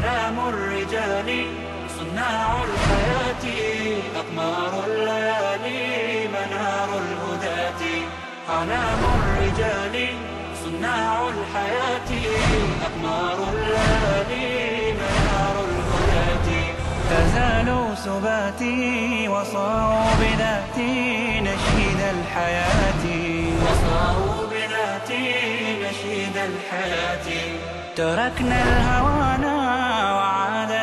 أنام الرجال صناع الحياة أقمار الليالي منار الهداة أنام الرجال صناع الحياة أقمار الليالي منار الهداة تزالوا سباتي وصاروا بذاتي نشيد الحياة وصاروا بذاتي نشيد الحياة تركنا الهوانا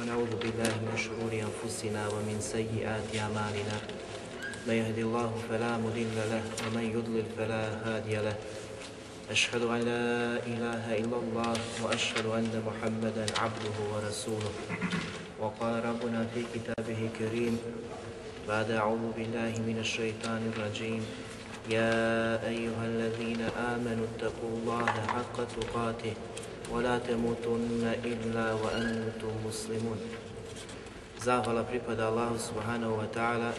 ونعوذ بالله من شرور أنفسنا ومن سيئات أعمالنا من يهدي الله فلا مضل له ومن يضلل فلا هادي له أشهد أن لا إله إلا الله وأشهد أن محمدا عبده ورسوله وقال ربنا في كتابه الكريم بعد أعوذ بالله من الشيطان الرجيم يا أيها الذين آمنوا اتقوا الله حق تقاته وَلَا تَمُوتُنَّ إِلَّا وَأَنْتُمْ مُسْلِمُونَ Zahvala pripada Allahu subhanahu wa ta'ala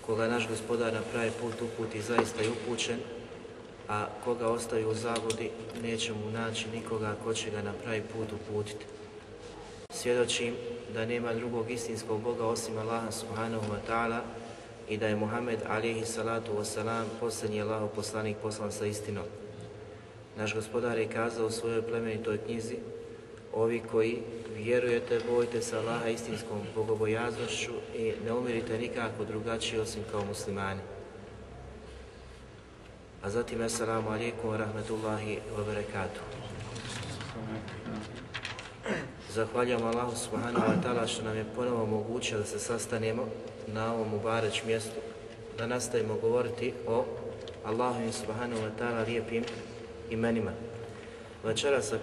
koga naš gospodar na pravi put uputi zaista je upućen, a koga ostaju u zavodi neće mu naći nikoga ko će ga na pravi put uputiti. Svjedočim da nema drugog istinskog Boga osim Allaha subhanahu wa ta'ala i da je Muhammed alihi salatu wasalam posljednji Allaho poslanik poslan sa istinom. Naš gospodar je kazao u svojoj plemenitoj knjizi Ovi koji vjerujete, bojite se Allaha istinskom bogobojaznošću i ne umirite nikako drugačije osim kao muslimani. A zatim, assalamu alaikum wa rahmetullahi wa barakatuh. Zahvaljujem Allahu subhanahu wa ta'ala što nam je ponovo omogućio da se sastanemo na ovom Mubareć mjestu, da nastavimo govoriti o Allahu subhanahu wa ta'ala lijepim imenima. Večeras sa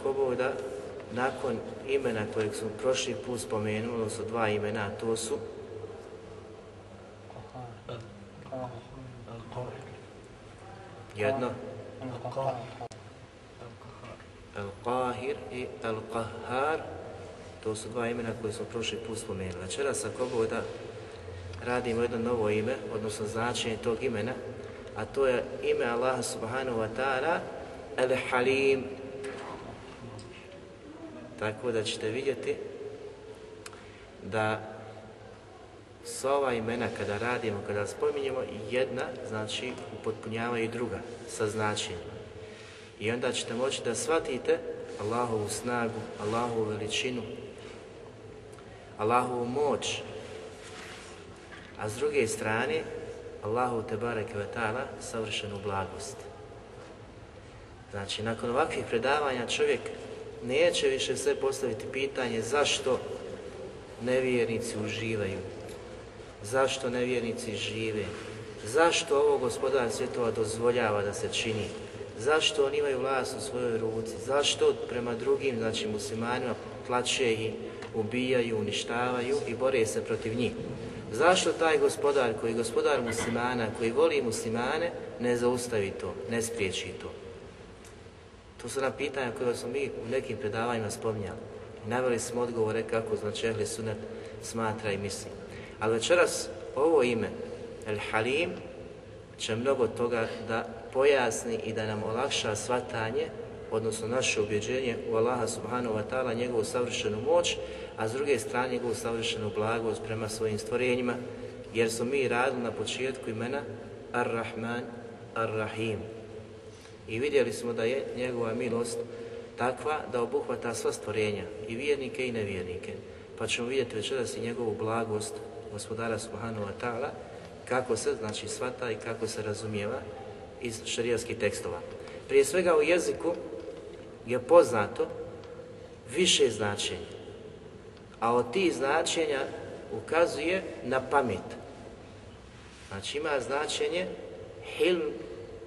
nakon imena kojeg smo prošli put spomenuli, su dva imena, a to su jedno Al-Qahir i Al-Qahar to su dva imena koje smo prošli put spomenuli. Večeras sa radimo jedno novo ime, odnosno značenje tog imena, a to je ime Allaha subhanahu wa ta'ala al Halim. Tako da ćete vidjeti da s ova imena kada radimo, kada spominjemo, jedna znači upotpunjava i druga sa značenjima. I onda ćete moći da shvatite Allahovu snagu, Allahovu veličinu, Allahovu moć, a s druge strane Allahu te barek savršenu blagost. Znači, nakon ovakvih predavanja čovjek neće više sve postaviti pitanje zašto nevjernici uživaju, zašto nevjernici žive, zašto ovo gospodar svjetova dozvoljava da se čini, zašto oni imaju vlast u svojoj ruci, zašto prema drugim, znači muslimanima, plaće i ubijaju, uništavaju i bore se protiv njih. Zašto taj gospodar koji gospodar muslimana, koji voli muslimane, ne zaustavi to, ne spriječi to? To su nam pitanja koje smo mi u nekim predavanjima spominjali. Naveli smo odgovore kako znači Ehli smatra i misli. Ali večeras ovo ime, El Halim, će mnogo toga da pojasni i da nam olakša svatanje, odnosno naše ubjeđenje u Allaha subhanahu wa ta'ala, njegovu savršenu moć, a s druge strane njegovu savršenu blagost prema svojim stvorenjima, jer smo mi radili na početku imena Ar-Rahman, Ar-Rahim, i vidjeli smo da je njegova milost takva da obuhvata sva stvorenja, i vjernike i nevjernike. Pa ćemo vidjeti večeras i njegovu blagost gospodara Subhanu wa ta'ala, kako se znači svata i kako se razumijeva iz šarijalskih tekstova. Prije svega u jeziku je poznato više značenja, a od tih značenja ukazuje na pamet. Znači ima značenje hilm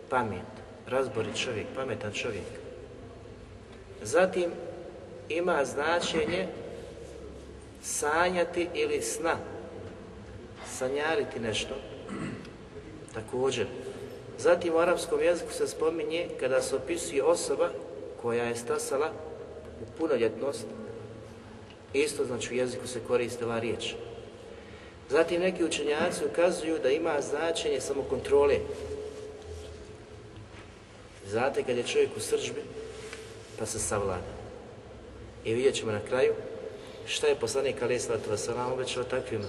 pamet razborit čovjek, pametan čovjek. Zatim ima značenje sanjati ili sna, sanjariti nešto, također. Zatim u arapskom jeziku se spominje kada se opisuje osoba koja je stasala u punoljetnost, isto znači u jeziku se koristi ova riječ. Zatim neki učenjaci ukazuju da ima značenje samokontrole, Znate kad je čovjek u sržbi, pa se savlada. I vidjet ćemo na kraju šta je poslanik Ali samo već obećao takvima.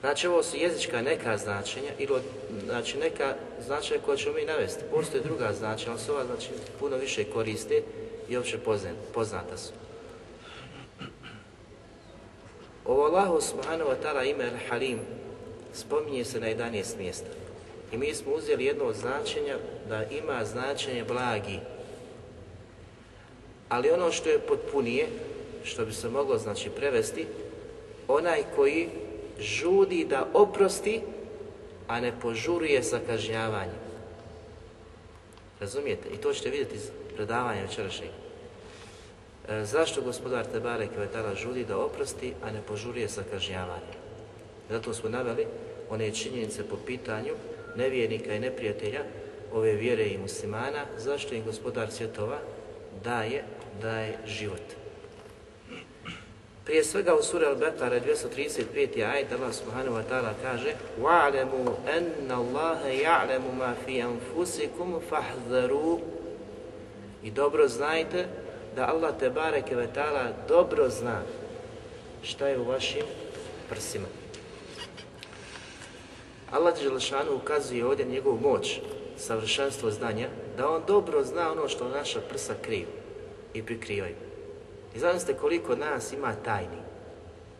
Znači ovo su jezička neka značenja ili znači neka značenja koja ćemo mi navesti. Postoje druga značenja, ali su ova znači puno više koriste i uopće poznata su. Ovo Allahu subhanahu wa ta'ala ime Al-Halim spominje se na 11 mjesta. I mi smo uzeli jedno od značenja da ima značenje blagi. Ali ono što je potpunije, što bi se moglo znači prevesti, onaj koji žudi da oprosti, a ne požuruje sa kažnjavanjem. Razumijete? I to ćete vidjeti iz predavanja večerašnjeg. E, zašto gospodar Tebare Kvetala žudi da oprosti, a ne požurije sa kažnjavanjem? Zato smo naveli one činjenice po pitanju nevjernika i neprijatelja ove vjere i muslimana, zašto im gospodar svjetova daje, daje život. Prije svega u suri Al-Baqara 235. ajet Allah subhanahu wa ta'ala kaže وَعْلَمُوا أَنَّ اللَّهَ يَعْلَمُ مَا فِي فَحْذَرُوا I dobro znajte da Allah te bareke ve ta'ala dobro zna šta je u vašim prsima. Allah Đelešanu ukazuje ovdje njegovu moć savršenstvo znanja, da on dobro zna ono što naša prsa kriju i prikrivaju. I znam koliko nas ima tajni,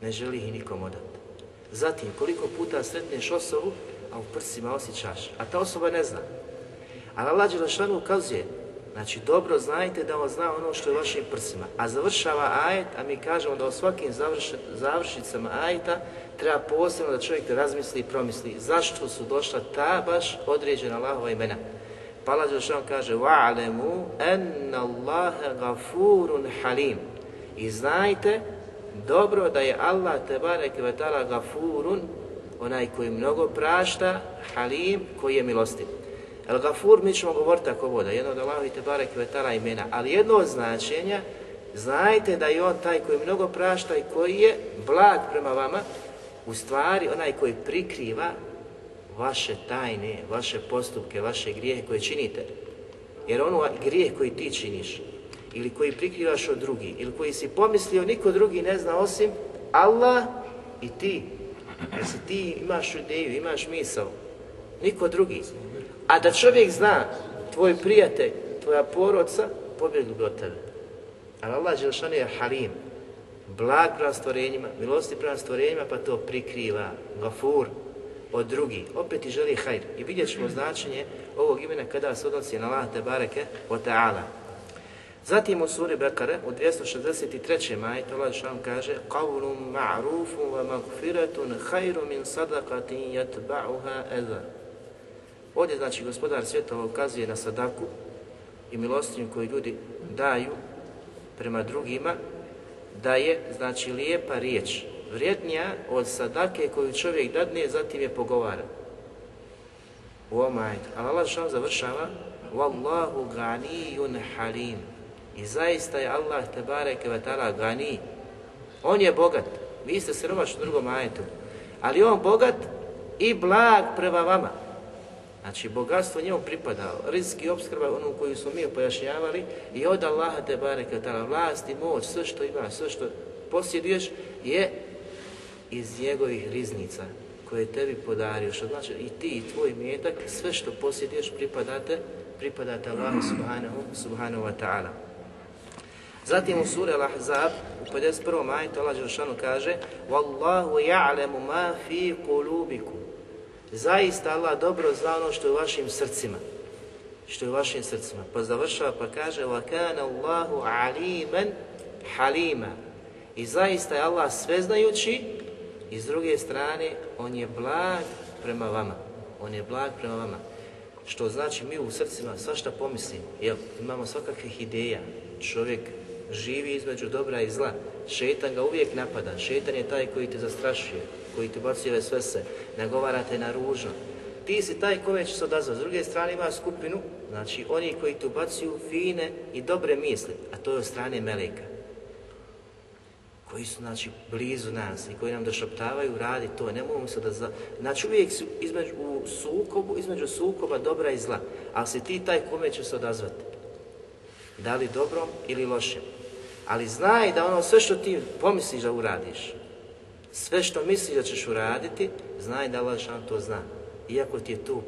ne želi ih nikom odati. Zatim, koliko puta sretneš osobu, a u prsima osjećaš, a ta osoba ne zna. A na Đelešanu ukazuje, znači dobro znajte da on zna ono što je u vašim prsima. A završava ajet, a mi kažemo da o svakim završicama završicama ajeta treba posebno da čovjek razmisli i promisli zašto su došla ta baš određena Allahova imena. Pa Allah kaže وَعْلَمُوا أَنَّ اللَّهَ غَفُورٌ حَلِيمٌ I znajte dobro da je Allah Tebarek i vetara, gafurun, onaj koji mnogo prašta, halim, koji je milostiv. El gafur mi ćemo govoriti tako voda, jedno od Allahovi Tebarek i imena, ali jedno od značenja, znajte da je on taj koji mnogo prašta i koji je blag prema vama, u stvari onaj koji prikriva vaše tajne, vaše postupke, vaše grijehe koje činite. Jer ono grijeh koji ti činiš ili koji prikrivaš od drugi ili koji si pomislio niko drugi ne zna osim Allah i ti. Jer si ti imaš ideju, imaš misao. Niko drugi. A da čovjek zna, tvoj prijatelj, tvoja poroca, pobjegli bi od tebe. Ali Allah je halim, blag prema stvorenjima, milosti prema stvorenjima, pa to prikriva gafur od drugi. Opet i želi hajr. I vidjet ćemo značenje ovog imena kada se odnosi na Allah bareke o ta'ala. Zatim u suri Bekare u 263. majtu Allah vam kaže قَوْلٌ مَعْرُوفٌ وَمَغْفِرَةٌ خَيْرٌ مِنْ صَدَقَةٍ يَتْبَعُهَا أَذَا Ovdje znači gospodar svjetova ukazuje na sadaku i milostinju koju ljudi daju prema drugima da je znači lijepa riječ vrijednija od sadake koju čovjek dadne, zatim je pogovara. U ovom ajetu. Allah što završava Wallahu ganijun halim. I zaista je Allah tebareke kevetala gani. On je bogat. Vi ste srovaš u drugom majetu, Ali on bogat i blag prema vama. Znači, bogatstvo njemu pripada, rizki obskrba ono koju smo mi pojašnjavali i od Allaha te bareka ta vlast i moć, sve što ima, sve što posjeduješ je iz njegovih riznica koje tebi podario, što znači i ti i tvoj metak, sve što posjeduješ pripadate, pripadate Allahu subhanahu, subhanahu wa ta'ala. Zatim u suri Al-Ahzab u 51. majtu Allah Jeršanu kaže وَاللَّهُ يَعْلَمُ مَا فِي قُلُوبِكُمْ zaista Allah dobro zna ono što je u vašim srcima. Što je u vašim srcima. Pa završava pa kaže وَكَانَ اللَّهُ عَلِيمًا حَلِيمًا I zaista je Allah sveznajući i s druge strane On je blag prema vama. On je blag prema vama. Što znači mi u srcima svašta pomislimo. Jel, imamo svakakvih ideja. Čovjek živi između dobra i zla. Šetan ga uvijek napada. Šetan je taj koji te zastrašuje koji ti bacuje sve se, nagovarate na ružno. Ti si taj kome će se odazvat. S druge strane ima skupinu, znači oni koji ti ubacuju fine i dobre misli, a to je od strane meleka. Koji su znači blizu nas i koji nam došaptavaju, radi to, ne mogu se da... Znači uvijek su između, u sukobu, između sukoba dobra i zla, ali si ti taj kome će se odazvati. Da li dobrom ili lošem. Ali znaj da ono sve što ti pomisliš da uradiš, sve što misliš da ćeš uraditi, znaj da Allah to zna. Iako ti je to u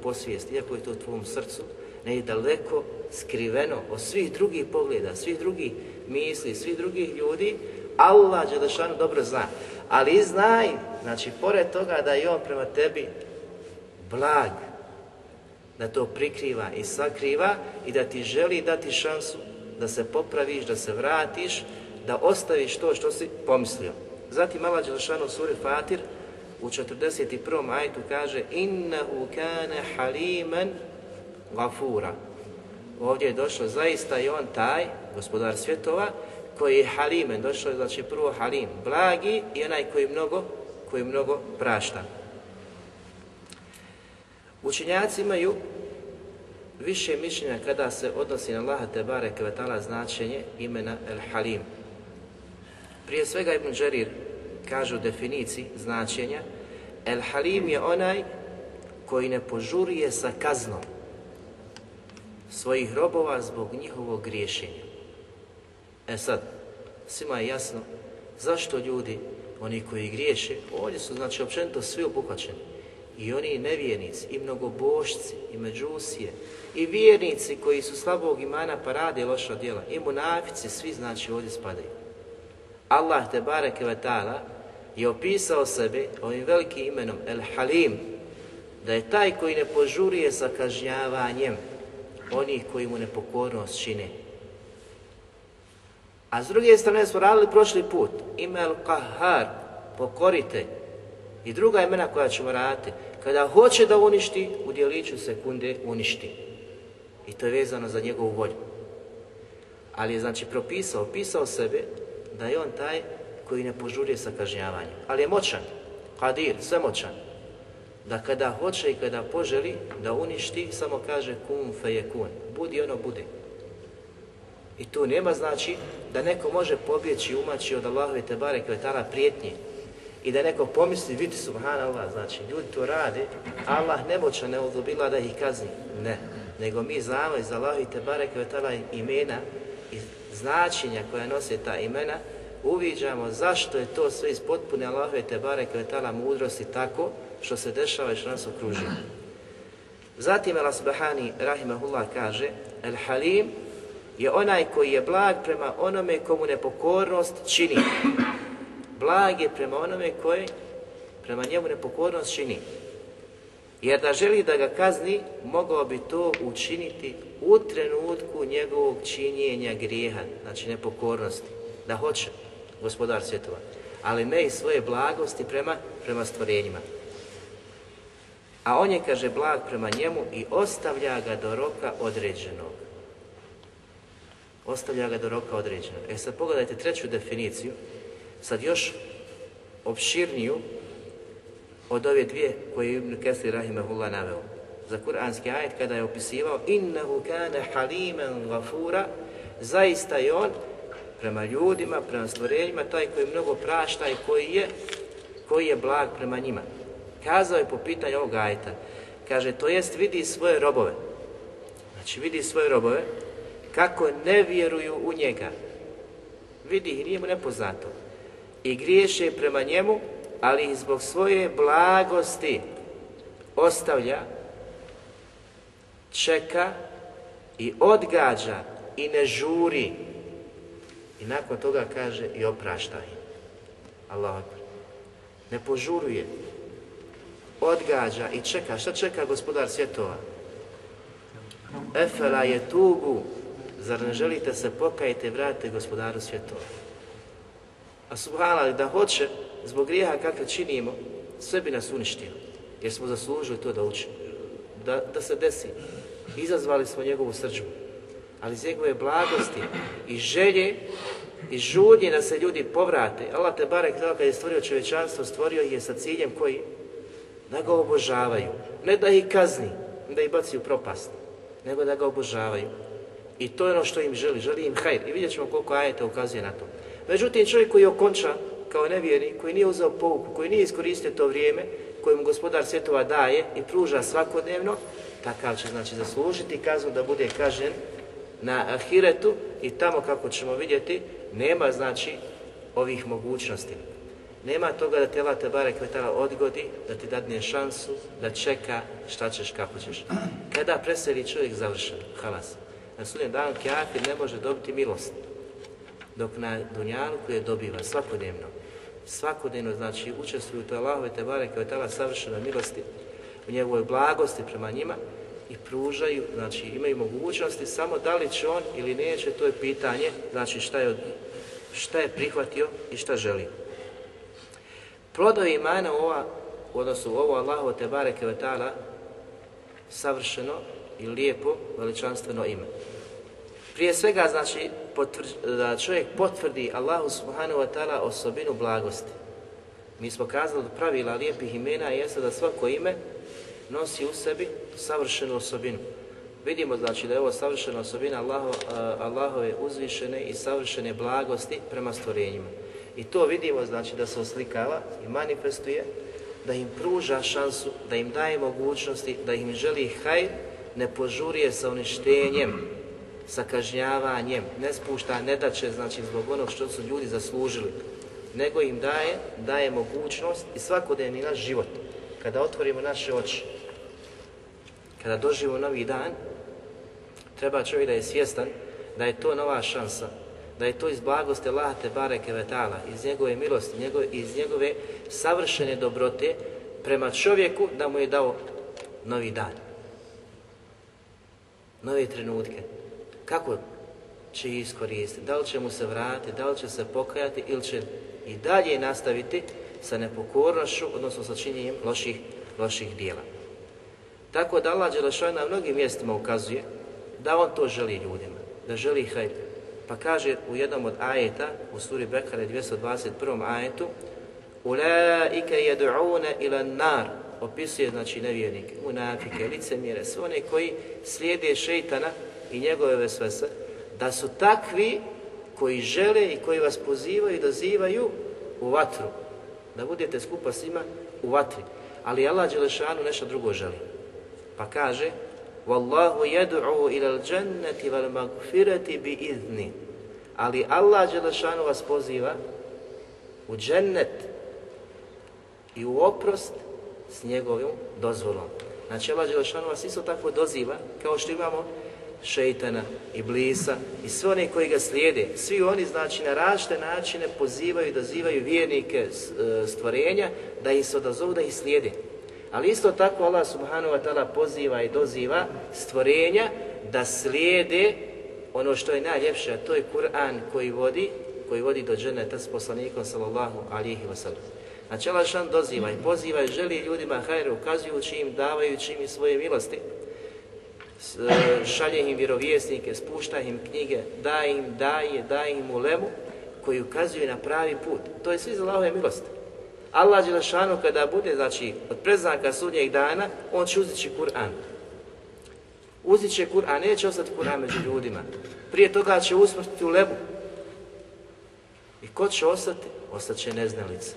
iako je to u tvom srcu, ne je daleko skriveno od svih drugih pogleda, svih drugih misli, svih drugih ljudi, Allah Đelešanu dobro zna. Ali znaj, znači, pored toga da je on prema tebi blag, da to prikriva i sakriva i da ti želi dati šansu da se popraviš, da se vratiš, da ostaviš to što si pomislio. Zatim Allah Đelšanu suri Fatir u 41. ajtu kaže Innehu kane halimen gafura. Ovdje je došlo zaista i on taj, gospodar svjetova, koji je halimen, došlo je znači prvo halim, blagi i onaj koji mnogo, koji mnogo prašta. Učenjaci imaju više mišljenja kada se odnosi na Allaha Tebare Kvetala značenje imena El Halim. Prije svega Ibn Kažu u definiciji značenja, El Halim je onaj koji ne požurije sa kaznom svojih robova zbog njihovog griješenja. E sad, svima je jasno zašto ljudi, oni koji griješe, ovdje su znači općenito svi obuhvaćeni. I oni i nevjernici, i mnogobošci, i međusije, i vjernici koji su slabog imana pa rade loša djela, i munafici, svi znači ovdje spadaju. Allah te bareke ve ta'ala je opisao sebe ovim velikim imenom El Halim, da je taj koji ne požurije sa kažnjavanjem onih koji mu nepokornost čine. A s druge strane smo radili prošli put, ime El Kahar, pokorite, i druga imena koja ćemo raditi, kada hoće da uništi, u dijeliću sekunde uništi. I to je vezano za njegovu volju. Ali je znači propisao, opisao sebe da je on taj koji ne požurje sa kažnjavanjem. Ali je moćan, kadir, svemoćan, da kada hoće i kada poželi da uništi, samo kaže kum fe je kun. Budi ono bude. I tu nema znači da neko može pobjeći umaći od Allahove tebare kvetala prijetnje i da neko pomisli, vidi subhanallah, znači ljudi to rade, Allah nemoćan ne odobila da ih kazni. Ne, nego mi znamo iz Allahove te kvetala imena i značenja koja nose ta imena uviđamo zašto je to sve iz potpune Allahove te bare kvetala mudrosti tako što se dešava i što nas okruži. Zatim Allah Subhani Rahimahullah kaže El Halim je onaj koji je blag prema onome komu nepokornost čini. Blag je prema onome koji prema njemu nepokornost čini. Jer da želi da ga kazni, mogao bi to učiniti u trenutku njegovog činjenja grijeha, znači nepokornosti, da hoće gospodar svjetova, ali ne i svoje blagosti prema, prema stvorenjima. A on je, kaže, blag prema njemu i ostavlja ga do roka određenog. Ostavlja ga do roka određenog. E sad pogledajte treću definiciju, sad još opširniju od ove dvije koje je Ibn Kesir Rahimahullah naveo. Za kuranski ajet kada je opisivao innahu kane halimen gafura, zaista je on prema ljudima, prema stvorenjima, taj koji mnogo prašta i koji je, koji je blag prema njima. Kazao je po pitanju ovog ajta, kaže, to jest vidi svoje robove, znači vidi svoje robove, kako ne vjeruju u njega. Vidi ih, nije mu nepoznato. I griješe prema njemu, ali ih zbog svoje blagosti ostavlja, čeka i odgađa i ne žuri i nakon toga kaže i oprašta im. Allah Ne požuruje. Odgađa i čeka. Šta čeka gospodar svjetova? Efela je tugu. Zar ne želite se pokajite i vratite gospodaru svjetova? A hvala da hoće, zbog grijeha kakve činimo, sve bi nas uništio. Jer smo zaslužili to da učimo. Da, da se desi. Izazvali smo njegovu srđbu ali iz njegove blagosti i želje i žudnje da se ljudi povrate. Allah te barek kada kad je stvorio čovječanstvo, stvorio je sa ciljem koji da ga obožavaju. Ne da ih kazni, da ih baci u propast, nego da ga obožavaju. I to je ono što im želi, želi im hajr. I vidjet ćemo koliko ajeta ukazuje na to. Međutim, čovjek koji okonča kao nevjernik, koji nije uzeo pouku, koji nije iskoristio to vrijeme kojim gospodar svjetova daje i pruža svakodnevno, takav će znači zaslužiti kaznu da bude kažen na ahiretu i tamo kako ćemo vidjeti nema znači ovih mogućnosti. Nema toga da te Allah te barek odgodi, da ti dadne šansu, da čeka šta ćeš, kako ćeš. Kada preseli čovjek završen, halas, na sudnjem dan kjafir ne može dobiti milost. Dok na koju je dobiva svakodnevno, svakodnevno znači učestvuju te Allahove te barek savršenoj milosti, u njegovoj blagosti prema njima, i pružaju, znači imaju mogućnosti, samo da li će on ili neće, to je pitanje, znači šta je, šta je prihvatio i šta želi. Plodovi imana ova, odnosno ovo Allahu te bareke savršeno i lijepo veličanstveno ime. Prije svega znači da čovjek potvrdi Allahu subhanahu wa ta'ala osobinu blagosti. Mi smo kazali da pravila lijepih imena jeste da svako ime nosi u sebi savršenu osobinu. Vidimo znači da je ovo savršena osobina Allaho, eh, Allahove uzvišene i savršene blagosti prema stvorenjima. I to vidimo znači da se oslikava i manifestuje, da im pruža šansu, da im daje mogućnosti, da im želi haj ne požurije sa uništenjem, sa kažnjavanjem, ne spušta nedaće znači zbog onog što su ljudi zaslužili, nego im daje, daje mogućnost i svakodnevni naš život. Kada otvorimo naše oči, kada doživo novi dan, treba čovjek da je svjestan da je to nova šansa, da je to iz blagosti late, bareke vetala, iz njegove milosti, njegove, iz njegove savršene dobrote prema čovjeku da mu je dao novi dan. Nove trenutke. Kako će iskoristiti? Da li će mu se vratiti, da li će se pokajati ili će i dalje nastaviti sa nepokornošću, odnosno sa činjenjem loših, loših dijela. Tako da Allah Đelešaj na mnogim mjestima ukazuje da on to želi ljudima, da želi hajr. Pa kaže u jednom od ajeta, u suri Bekare 221. ajetu, Ulaike jedu'une ila nar, opisuje znači nevjernike, unafike, licemjere, sve one koji slijede šeitana i njegove vesvese, da su takvi koji žele i koji vas pozivaju i dozivaju u vatru. Da budete skupa s u vatri. Ali Allah Đelešanu nešto drugo želi. Pa kaže Wallahu yad'u ila al-jannati wal bi izni. Ali Allah vas poziva u džennet i u oprost s njegovom dozvolom. Znači Allah Đelešanu vas isto tako doziva kao što imamo šeitana, iblisa i sve oni koji ga slijede. Svi oni znači na različite načine pozivaju i dozivaju vjernike e, stvorenja da ih se odazovu, da ih slijede. Ali isto tako Allah subhanahu wa ta'ala poziva i doziva stvorenja da slijede ono što je najljepše, a to je Kur'an koji vodi, koji vodi do dženeta s poslanikom sallallahu alihi wa Znači Allah šan doziva i poziva i želi ljudima hajru, ukazujući im, davajući im svoje milosti. E, šalje im vjerovjesnike, spušta im knjige, daje im daje, daje im ulemu koji ukazuju na pravi put. To je svi za Allahove milosti. Allah Đelešanu kada bude, znači, od preznaka sudnjeg dana, on će uzeti Kur'an. Uzit će Kur'an, neće ostati Kur'an među ljudima. Prije toga će usmrtiti u lebu. I ko će ostati? će neznalice.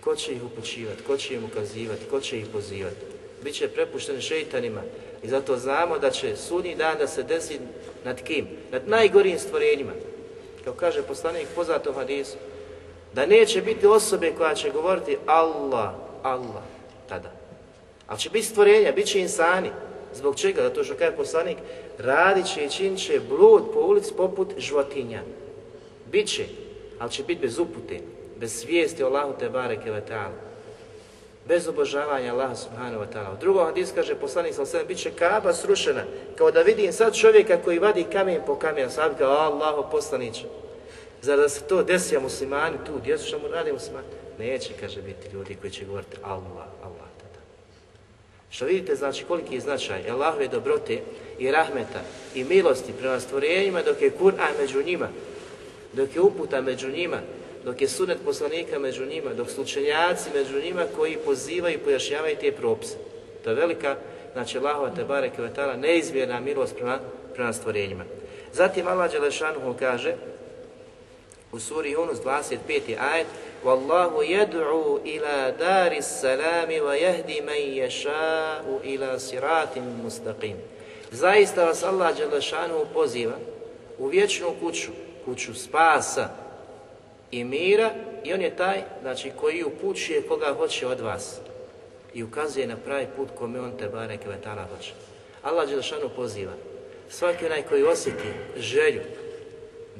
Ko će ih upućivati, ko će im ukazivati, ko će ih pozivati. Biće prepušteni šeitanima. I zato znamo da će sudnji dan da se desi nad kim? Nad najgorijim stvorenjima. Kao kaže poslanik poznatom hadisu, da neće biti osobe koja će govoriti Allah, Allah tada. Ali će biti stvorenja, bit će insani. Zbog čega? Zato što kaže poslanik, radit će i čin će blud po ulici poput životinja. Biće, ali će biti bez upute, bez svijesti Allahu te bareke TA'ALA. Bez obožavanja Allaha subhanahu wa ta'ala. U drugom kaže poslanik sa bit će kaba srušena, kao da vidim sad čovjeka koji vadi kamen po kamen, sad kao Allaho poslaniće. Zar da se to desi, a muslimani tu su što mu radi muslimani? Neće, kaže, biti ljudi koji će govoriti Allah, Allah tada. Što vidite, znači, koliki je značaj Allahove dobrote i rahmeta i milosti prema stvorenjima dok je Kur'an među njima, dok je uputa među njima, dok je sunet poslanika među njima, dok su među njima koji pozivaju i pojašnjavaju te propise. To je velika, znači Allahova te bareke neizmjerna milost prema, prema stvorenjima. Zatim Allah Đelešanuhu kaže u suri Yunus 25. ajet Wallahu yad'u ila daris salami wa yahdi man yasha'u ila siratin mustaqim. Zaista vas Allah Đelešanu poziva u vječnu kuću, kuću spasa i mira i on je taj znači, koji upućuje koga hoće od vas i ukazuje na pravi put kome on te bareke kvetala hoće. Allah Đelešanu poziva svaki onaj koji osjeti želju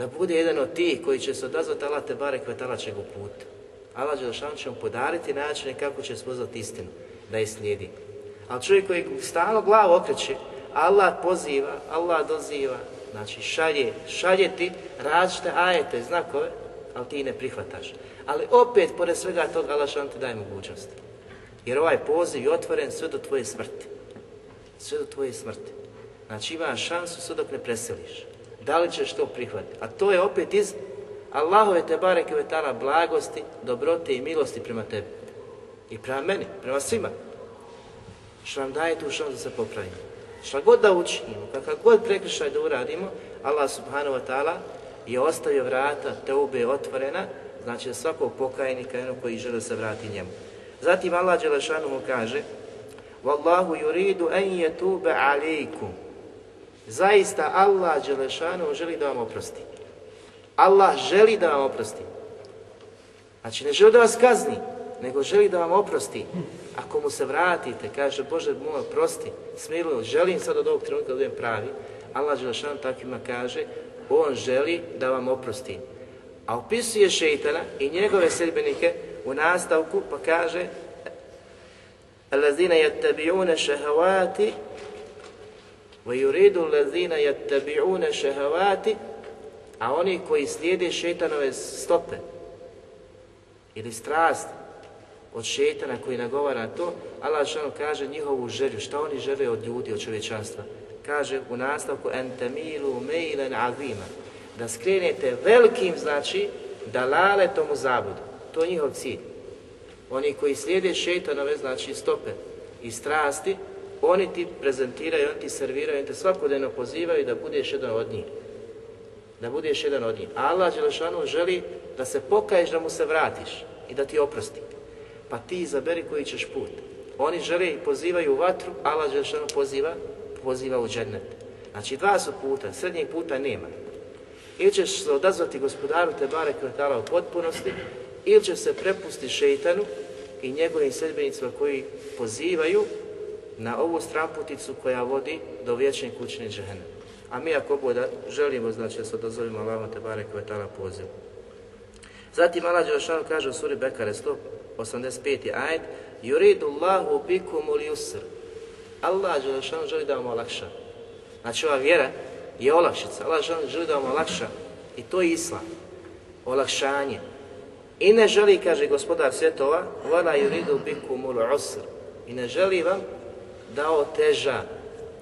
da bude jedan od tih koji će se odazvati Allah te barek tala će ga put. Allah će mu podariti način kako će spoznat istinu, da je slijedi. Ali čovjek koji stalno glavu okreće, Allah poziva, Allah doziva, znači šalje, šalje ti različite ajete, znakove, ali ti ne prihvataš. Ali opet, pored svega toga, Allah Đelšan ti daje mogućnost. Jer ovaj poziv je otvoren sve do tvoje smrti. Sve do tvoje smrti. Znači imaš šansu sve dok ne preseliš. Da li ćeš to prihvatiti? A to je opet iz Allahove te bareke vetala blagosti, dobrote i milosti prema tebi. I prema meni, prema svima. Što nam daje tu šansu da se popravimo. Šta god da učinimo, kakav god prekršaj da uradimo, Allah subhanahu wa ta'ala je ostavio vrata teube otvorena, znači za svakog pokajnika jednog koji želi se vrati njemu. Zatim Allah Đelešanu mu kaže Wallahu yuridu en يَتُوبَ aliku Zaista Allah Đelešanu želi da vam oprosti. Allah želi da vam oprosti. Znači ne želi da vas kazni, nego želi da vam oprosti. Ako mu se vratite, kaže Bože moj, oprosti, smiluj, želim sad od ovog trenutka da budem pravi. Allah Đelešanu takvima kaže, on želi da vam oprosti. A opisuje šeitana i njegove sedbenike u nastavku pa kaže Allazina yattabi'una shahawati وَيُرِيدُ الَّذِينَ يَتَّبِعُونَ شَهَوَاتِ A oni koji slijede šetanove stope ili strast od šetana koji nagovara to, Allah kaže njihovu želju, šta oni žele od ljudi, od čovječanstva. Kaže u nastavku entemilu meilen azima, da skrenete velikim, znači, dalaletom tomu zabudu. To je njihov cilj. Oni koji slijede šetanove, znači stope i strasti, oni ti prezentiraju, oni ti serviraju, oni te svakodnevno pozivaju da budeš jedan od njih. Da budeš jedan od njih. Allah Đelešanu želi da se pokaješ, da mu se vratiš i da ti oprosti. Pa ti izaberi koji ćeš put. Oni žele i pozivaju u vatru, Allah Đelešanu poziva, poziva u džennet. Znači dva su puta, srednjeg puta nema. Ili ćeš se odazvati gospodaru Tebare Kvetala u potpunosti, ili će se prepustiti šeitanu i njegovim sredbenicima koji pozivaju na ovu stramputicu koja vodi do vječne kućne žene A mi ako boda želimo, znači da se odazovimo Allahom te barek tada poziv. Zatim Allah Đelešanu kaže u suri Bekare 185. ajd Yuridu Allahu bikum ul yusr. Allah želi da vam olakša. Znači ova vjera je olakšica. Allah želi da vam olakša. I to je Islam. Olakšanje. I ne želi, kaže gospodar svjetova, vala yuridu bikum ul usr. I ne želi vam dao teža,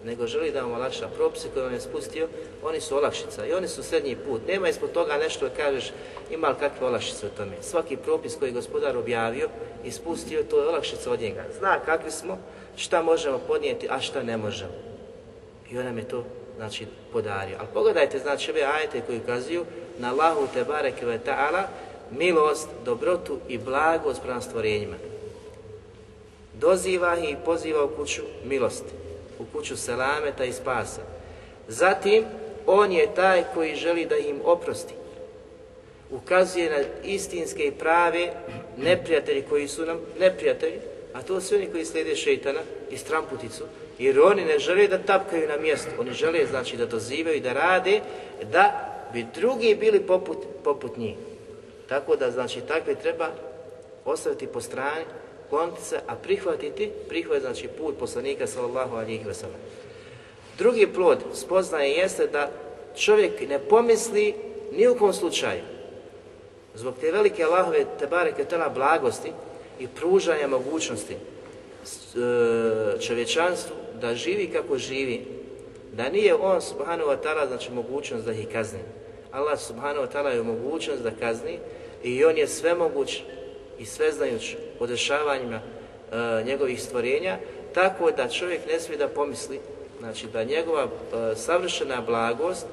nego želi da vam olakša propise koje vam je spustio, oni su olakšica i oni su srednji put. Nema ispod toga nešto da kažeš ima li kakve olakšice u tome. Svaki propis koji je gospodar objavio i spustio, to je olakšica od njega. Zna kakvi smo, šta možemo podnijeti, a šta ne možemo. I on nam je to znači podario. Ali pogledajte znači ove ajete koji ukazuju na lahu te bareke ve ta'ala milost, dobrotu i blagu bran stvorenjima. Doziva i poziva u kuću milosti, u kuću selameta i spasa. Zatim, on je taj koji želi da im oprosti. Ukazuje na istinske i prave neprijatelji koji su nam neprijatelji, a to su oni koji slijede šeitana i stramputicu, jer oni ne žele da tapkaju na mjestu, oni žele znači da dozivaju i da rade, da bi drugi bili poput, poput njih. Tako da znači takve treba ostaviti po strani kloniti se, a prihvatiti, prihvatiti znači put poslanika sallallahu alihi wasallam. Drugi plod spoznaje jeste da čovjek ne pomisli ni u kom slučaju. Zbog te velike Allahove bareke tona blagosti i pružanja mogućnosti e, čovječanstvu da živi kako živi, da nije on subhanahu wa ta'ala znači mogućnost da ih kazni. Allah subhanahu wa ta'ala je mogućnost da kazni i on je sve svemoguć i sveznajuć o dešavanjima e, njegovih stvorenja, tako da čovjek ne smije da pomisli, znači da njegova e, savršena blagost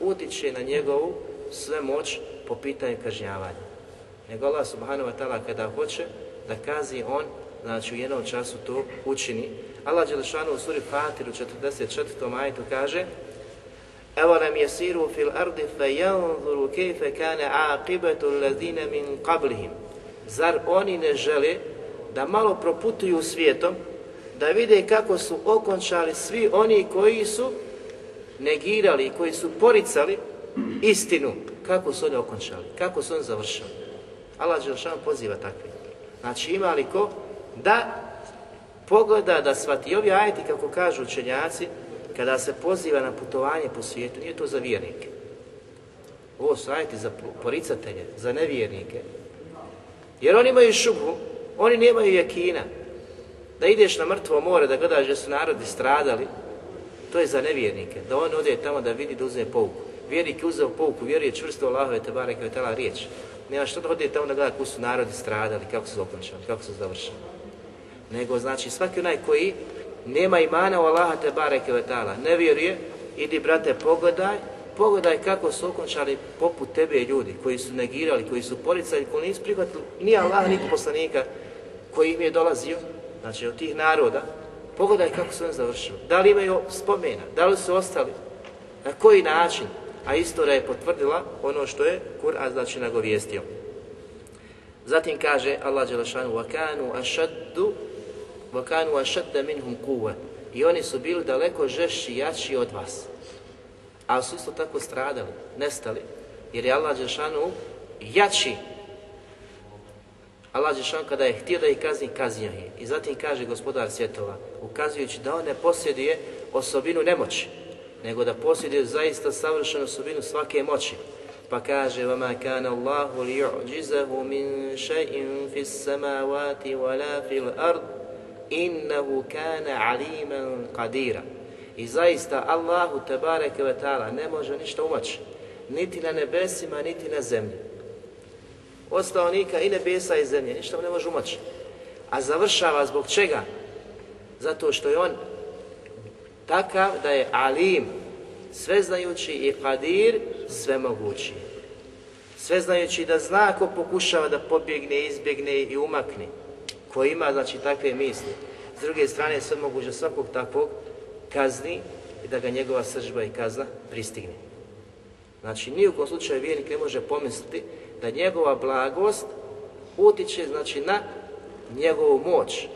utiče na njegovu sve moć po pitanju kažnjavanja. Nego Allah subhanahu wa ta'ala kada hoće da kazi on, znači u jednom času to učini. Allah Đelešanu u suri Fatir u 44. majtu kaže أَوَلَمْ fil ardi fe فَيَنْظُرُوا كَيْفَ كَانَ عَاقِبَةُ الَّذِينَ min qablihim Zar oni ne žele da malo proputuju svijetom, da vide kako su okončali svi oni koji su negirali, koji su poricali istinu, kako su oni okončali, kako su oni završili. Allah Đelšan poziva takve. Znači ima li ko da pogleda, da shvati. Ovi ajti kako kažu učenjaci, kada se poziva na putovanje po svijetu, nije to za vjernike. Ovo su ajeti za poricatelje, za nevjernike, jer oni imaju šubhu, oni nemaju jakina. Da ideš na mrtvo more, da gledaš da su narodi stradali, to je za nevjernike. Da on ode tamo da vidi da uzme pouku. Vjernik je uzeo pouku, vjeruje čvrsto Allahove te bareke tela riječ. Nema što da ode tamo da gleda kako su narodi stradali, kako su okončali, kako su završili. Nego znači svaki onaj koji nema imana u Allaha te bareke ne vjeruje, idi brate pogledaj Pogledaj kako su okončali poput tebe ljudi koji su negirali, koji su policali, koji nisu prihvatili ni Allah, ni poslanika koji im je dolazio, znači od tih naroda. Pogledaj kako su oni završili. Da li imaju spomena? Da li su ostali? Na koji način? A istora je potvrdila ono što je Kur'an znači nagovijestio. Zatim kaže Allah Đelešanu وَكَانُوا أَشَدُّ وَكَانُوا أَشَدَّ مِنْهُمْ قُوَ I oni su bili daleko žešći i jači od vas ali su isto tako stradali, nestali, jer je Allah Đelšanu jači. Allah kada je htio da ih kazni, kaznio je. I zatim kaže gospodar svjetova, ukazujući da on ne posjeduje osobinu nemoći, nego da posjeduje zaista savršenu osobinu svake moći. Pa kaže وَمَا كَانَ اللَّهُ لِيُعْجِزَهُ مِنْ شَيْءٍ فِي السَّمَاوَاتِ وَلَا فِي الْأَرْضِ إِنَّهُ كَانَ عَلِيمًا قَدِيرًا i zaista Allahu te bareke ve ne može ništa umaći. Niti na nebesima, niti na zemlji. Od stanovnika i nebesa i zemlje. Ništa mu ne može umaći. A završava zbog čega? Zato što je on takav da je alim, sveznajući i kadir, svemogući. Sveznajući da zna ko pokušava da pobjegne, izbjegne i umakne. Ko ima, znači, takve misli. S druge strane, sve moguće svakog takvog kazni i da ga njegova sržba i kazna pristigne. Znači, kojem slučaju vjernik ne može pomisliti da njegova blagost utiče znači, na njegovu moć,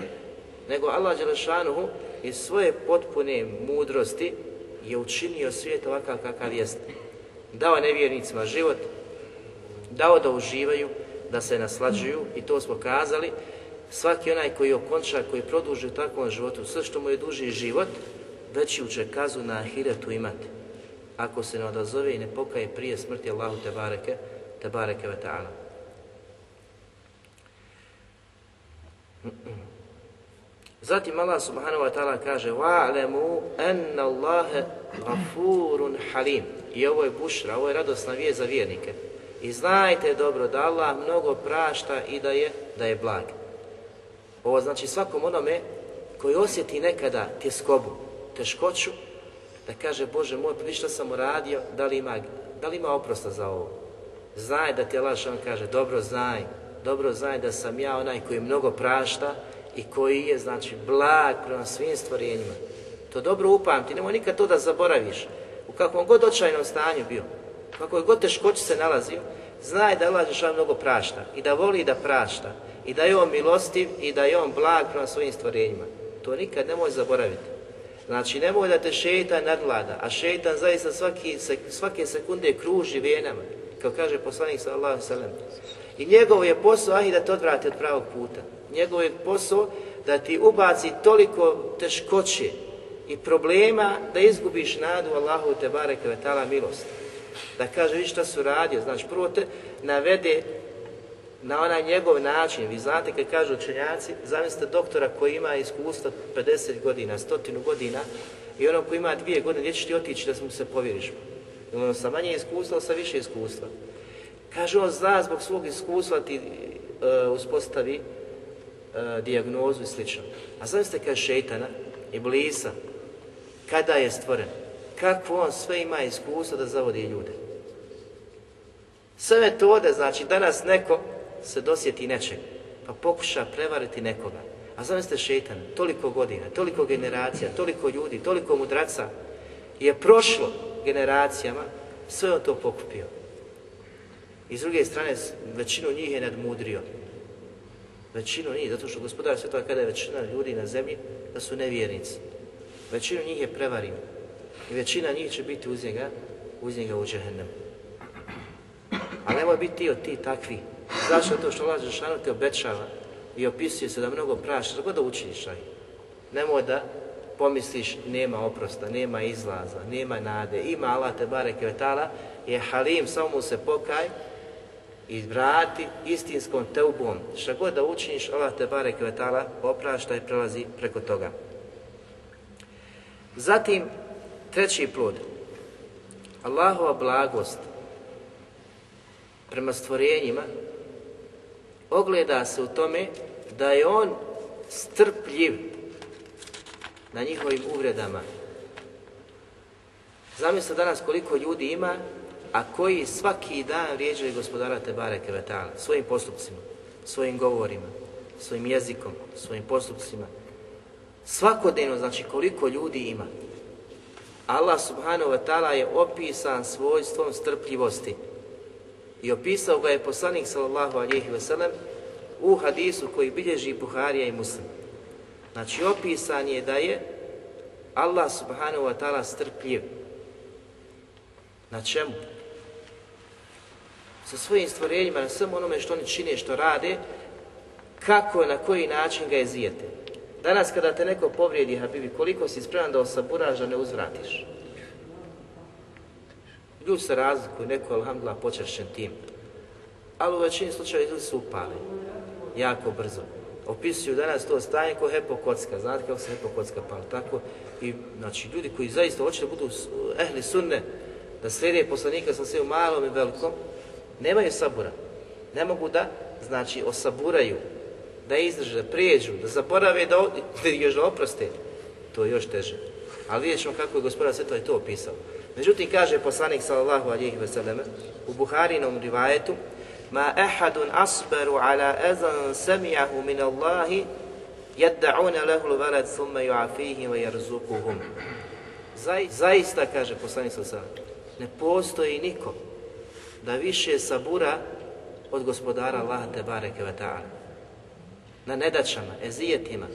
nego Allah Đelešanuhu iz svoje potpune mudrosti je učinio svijet ovakav kakav jest. Dao nevjernicima život, dao da uživaju, da se naslađuju i to smo kazali. Svaki onaj koji okonča, koji produži u takvom životu, sve što mu je duži život, veći će kazu na ahiretu imati ako se ne odazove i ne pokaje prije smrti Allahu te bareke, te bareke ve ta'ala. Zatim Allah subhanahu wa ta'ala kaže وَعْلَمُوا أَنَّ اللَّهَ غَفُورٌ حَلِيمٌ I ovo je bušra, ovo je radosna vijest za vjernike. I znajte dobro da Allah mnogo prašta i da je, da je blag. Ovo znači svakom onome koji osjeti nekada tjeskobu, teškoću, da kaže, Bože moj, prišla pa sam uradio, da li ima, da li ima oprosta za ovo? Znaj da ti Allah on kaže, dobro znaj, dobro znaj da sam ja onaj koji mnogo prašta i koji je, znači, blag prema svim stvorenjima. To dobro upamti, nemoj nikad to da zaboraviš. U kakvom god očajnom stanju bio, u kakvom god teškoći se nalazio, znaj da Allah Žešan mnogo prašta i da voli da prašta i da je on milostiv i da je on blag prema svojim stvorenjima. To nikad nemoj zaboraviti. Znači, nemoj da te šeitan nadvlada, a šeitan zaista svaki, svake sekunde kruži vijenama, kao kaže poslanik sallallahu sallam. I njegov je posao ahi da te odvrati od pravog puta. Njegov je posao da ti ubaci toliko teškoće i problema da izgubiš nadu Allahu te bareke ve milost. Da kaže, vidi šta su radio, znači prvo te navede na onaj njegov način. Vi znate kad kažu učenjaci, zamislite doktora koji ima iskustva 50 godina, 100 godina i ono koji ima dvije godine, gdje ćeš ti otići da mu se povjeriš? ono sa manje iskustva sa više iskustva? Kaže on zna zbog svog iskustva ti e, uspostavi e, dijagnozu i slično. A zamislite kad šeitana i blisa, kada je stvoren, kako on sve ima iskustva da zavodi ljude. Sve metode, znači danas neko se dosjeti nečeg, pa pokuša prevariti nekoga. A zamislite šetan, toliko godina, toliko generacija, toliko ljudi, toliko mudraca je prošlo generacijama, sve on to pokupio. I s druge strane, većinu njih je nadmudrio. Većinu njih, zato što gospodar to kada je većina ljudi na zemlji, da su nevjernici. Većinu njih je prevario. I većina njih će biti uz njega, uz njega u džehennem. Ali nemoj biti ti od ti takvi Zašto? to što Allah Žešanu ti obećava i opisuje se da mnogo praši što god da učiniš aj. Nemoj da pomisliš nema oprosta, nema izlaza, nema nade, ima Allah bare kvetala, je halim, samo mu se pokaj i vrati istinskom teubom. Šta god da učiniš, Allah te bare kvetala, oprašta i prelazi preko toga. Zatim, treći plod. Allahova blagost prema stvorenjima ogleda se u tome da je on strpljiv na njihovim uvredama. Zamislite danas koliko ljudi ima, a koji svaki dan vrijeđaju gospodara Tebare Kevetala svojim postupcima, svojim govorima, svojim jezikom, svojim postupcima. Svakodnevno, znači koliko ljudi ima. Allah subhanahu wa ta'ala je opisan svojstvom strpljivosti. I opisao ga je poslanik sallallahu alihi wasallam u hadisu koji bilježi Buharija i Muslim. Znači opisan je da je Allah subhanahu wa ta'ala strpljiv. Na čemu? Sa svojim stvorenjima, na svemu onome što oni čine, što rade, kako, na koji način ga je Danas kada te neko povrijedi, Habibi, koliko si spreman da osaburaš, da ne uzvratiš? Ljudi se razlikuju, neko je alhamdulillah počašćen tim. Ali u većini slučaja ljudi su upali. Jako brzo. Opisuju danas to stanje ko hepo kocka. Znate kako se hepo kocka pali? Tako i znači, ljudi koji zaista hoće da budu ehli sunne, da slijede poslanika sa svim u malom i velikom, nemaju sabura. Ne mogu da, znači, osaburaju, da izdrže, da prijeđu, da zaborave, da, da još da oproste. To je još teže. Ali vidjet ćemo kako je gospodar sve to i to opisao. Međutim, kaže poslanik sallallahu alihi wasallam u Buharinom rivajetu Ma ehadun asberu ala ezan sami'ahu min Allahi jedda'una lehul veled thumme ju'afihi wa jarzukuhum. Zaista, kaže poslanik sallallahu ne postoji niko da više sabura od gospodara Allaha te bareke ve Na nedačama, ezijetima,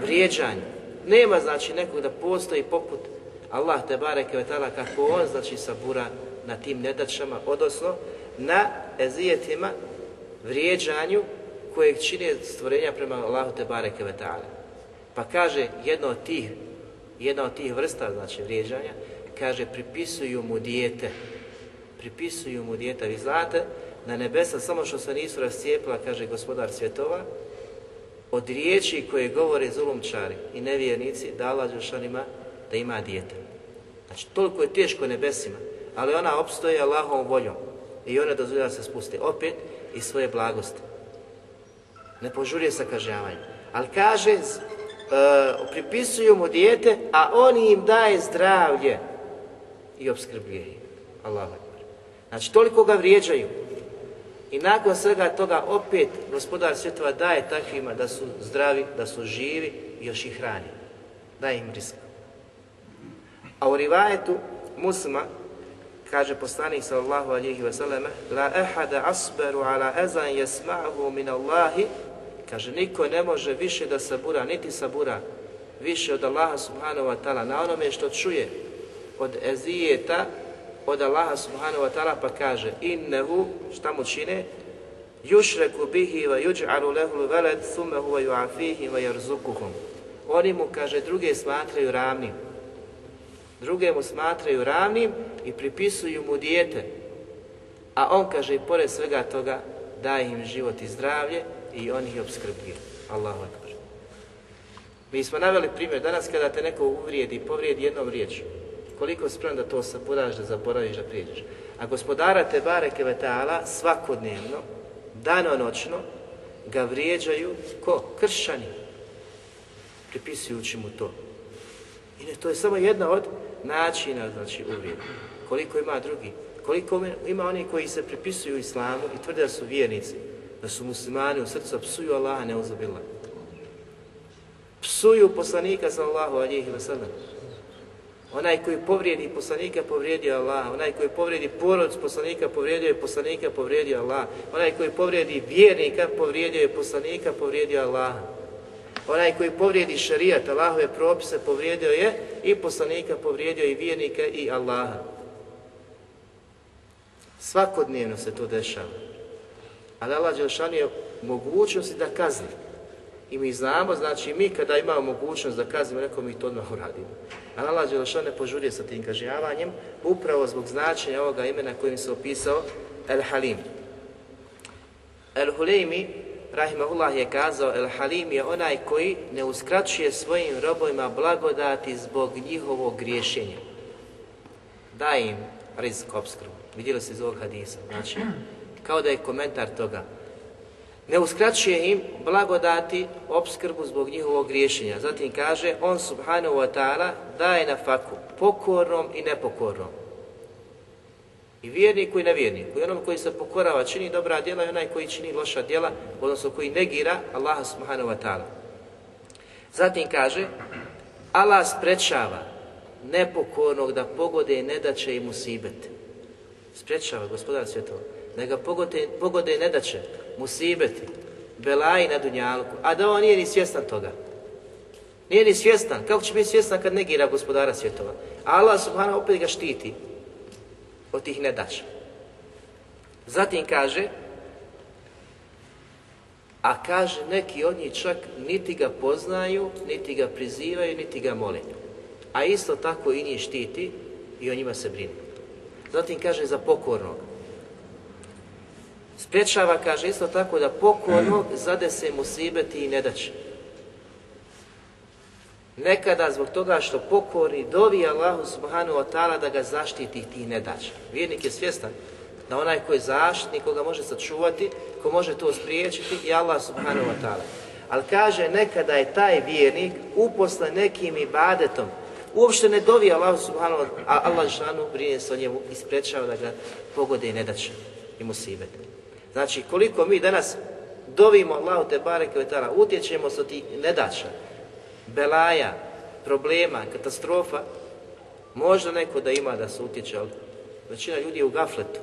vrijeđanju. Nema znači nekog da postoji poput Allah te bareke kako on znači sabura na tim nedačama, odnosno na ezijetima, vrijeđanju kojeg čine stvorenja prema Allahu te bareke Pa kaže jedno od tih, jedna od tih vrsta znači vrijeđanja, kaže pripisuju mu dijete. Pripisuju mu dijete. Vi znate da nebesa samo što se nisu rascijepila, kaže gospodar svjetova, od riječi koje govore zulumčari i nevjernici, da Allah da ima dijete. Znači, toliko je teško nebesima, ali ona opstoji Allahom voljom i ona dozvoljava se spusti opet i svoje blagosti. Ne požurje sa kažnjavanjem. Ali kaže, e, pripisuju mu dijete, a on im daje zdravlje i obskrbljuje ih. Allah Znači, toliko ga vrijeđaju. I nakon svega toga opet gospodar svjetova daje takvima da su zdravi, da su živi i još ih hrani. Daje im a u rivajetu muslima kaže poslanik sallallahu alejhi ve selleme la ehada asbaru ala azan yasma'uhu min Allahi kaže niko ne može više da sabura niti sabura više od Allaha subhanahu wa taala na onome što čuje od ezijeta od Allaha subhanahu wa taala pa kaže innehu šta mu čine yushraku bihi wa yuj'alu lahu walad thumma huwa yu'afihi wa yarzuquhum oni mu kaže druge smatraju ravnim druge mu smatraju ravnim i pripisuju mu dijete. A on kaže, i pored svega toga, daje im život i zdravlje i on ih obskrbljuje. Allahu akbar. Mi smo naveli primjer danas kada te neko uvrijedi, povrijedi jednom riječju. Koliko spremno da to da zaboraviš, da prijeđeš. A gospodara te bareke vetala svakodnevno, danonoćno, ga vrijeđaju ko? kršani. Pripisujući mu to. I ne, to je samo jedna od načina znači uvijek. koliko ima drugi, koliko ima oni koji se pripisuju islamu i tvrde da su vjernici, da su muslimani u srcu, psuju Allaha uzabila. Psuju poslanika njih alihi wasallam. Onaj koji povrijedi poslanika, povrijedio Allah. Onaj koji povrijedi porod poslanika, povrijedio je poslanika, povrijedio Allah. Onaj koji povrijedi vjernika, povrijedio je poslanika, povrijedio Allah. Onaj koji povrijedi šerijat, Allahove propise, povrijedio je i poslanika, povrijedio i vjernika i Allaha. Svakodnevno se to dešava. Ali Allah Đelšan je mogućnosti da kazni. I mi znamo, znači mi kada imamo mogućnost da kaznimo, rekao mi to odmah uradimo. Ali Allah Đelšan ne požurje sa tim kažnjavanjem, upravo zbog značenja ovoga imena kojim se opisao El Halim. El rahimahullah je kazao, El Halim je onaj koji ne uskraćuje svojim robovima blagodati zbog njihovog griješenja. Daj im rizik obskrbu. Vidjeli se iz ovog hadisa. Znači, kao da je komentar toga. Ne uskraćuje im blagodati obskrbu zbog njihovog griješenja. Zatim kaže, on subhanahu wa ta'ala daje na faku pokornom i nepokornom. I vjerniku i nevjerniku. I onom koji se pokorava čini dobra djela i onaj koji čini loša djela, odnosno koji negira Allaha subhanahu wa ta'ala. Zatim kaže, Allah sprečava nepokornog da pogode i ne da će musibet. Sprečava gospodar svjetova. Da ga pogode, i ne da će musibeti, belaji na dunjalku, a da on nije ni svjestan toga. Nije ni svjestan. Kako će biti svjestan kad negira gospodara svjetova? Allah subhanahu opet ga štiti od tih nedača. Zatim kaže, a kaže neki od njih čak niti ga poznaju, niti ga prizivaju, niti ga mole. A isto tako i njih štiti i o njima se brine. Zatim kaže za pokornog. Sprečava, kaže isto tako da pokornog zade se musibeti i nedaće. Nekada zbog toga što pokori, dovi Allahu subhanu wa ta'ala da ga zaštiti ti ne daš. Vjernik je svjestan da onaj koji je zaštitnik, koga može sačuvati, ko može to spriječiti, je Allah subhanu wa ta'ala. Ali kaže nekada je taj vjernik uposle nekim ibadetom, uopšte ne dovi Allahu subhanu wa ta'ala, Allah žanu brine se o njemu i sprečava da ga pogode i ne i Znači koliko mi danas dovimo Allahu te bareke utječemo se od tih nedaća belaja, problema, katastrofa, možda neko da ima da se utječe, ali većina ljudi je u gafletu.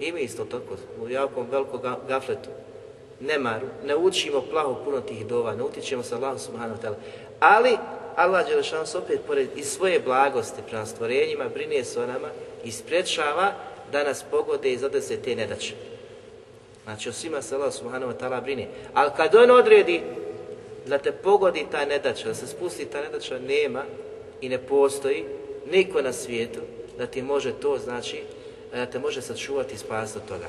I mi isto tako, u jakom velikom gafletu. Nemaru, ne učimo plaho puno tih dova, ne utječemo sa Allahom subhanahu wa ta'ala. Ali Allah Đelešan se opet pored i svoje blagosti prema stvorenjima brine se o nama i sprečava da nas pogode i zadese te nedaće. Znači o svima se Allah subhanahu wa ta'ala brine. Ali kad on odredi da te pogodi ta nedača, da se spusti ta nedača, nema i ne postoji niko na svijetu da ti može to, znači, da te može sačuvati i spasiti od toga.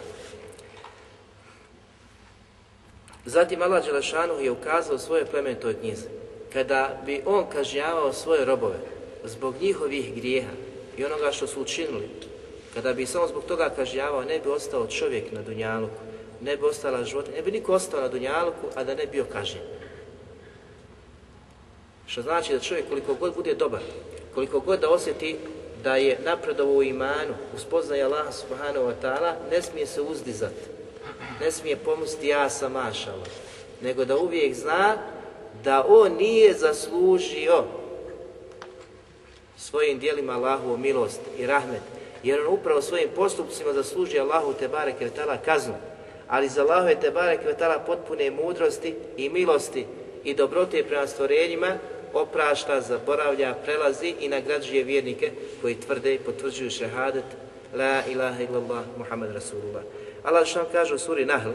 Zatim Allah Đelešanu je ukazao u svojoj toj knjizi. Kada bi on kažnjavao svoje robove zbog njihovih grijeha i onoga što su učinili, kada bi samo zbog toga kažnjavao, ne bi ostao čovjek na Dunjaluku, ne bi ostala život, ne bi niko ostao na Dunjaluku, a da ne bio kažnjen. Što znači da čovjek koliko god bude dobar, koliko god da osjeti da je napredovo u imanu, u Allah Allaha subhanahu wa ta'ala, ne smije se uzdizati, ne smije pomusti ja sam mašala, nego da uvijek zna da on nije zaslužio svojim dijelima Allahovu milost i rahmet, jer on upravo svojim postupcima zaslužio Allahu te barek kaznu, ali za Allahu te barek ta'ala potpune mudrosti i milosti i dobrote prema stvorenjima oprašta, zaboravlja, prelazi i nagrađuje vjernike koji tvrde i potvrđuju šehadet La ilaha illallah Muhammed Rasulullah. Allah što kaže u suri Nahl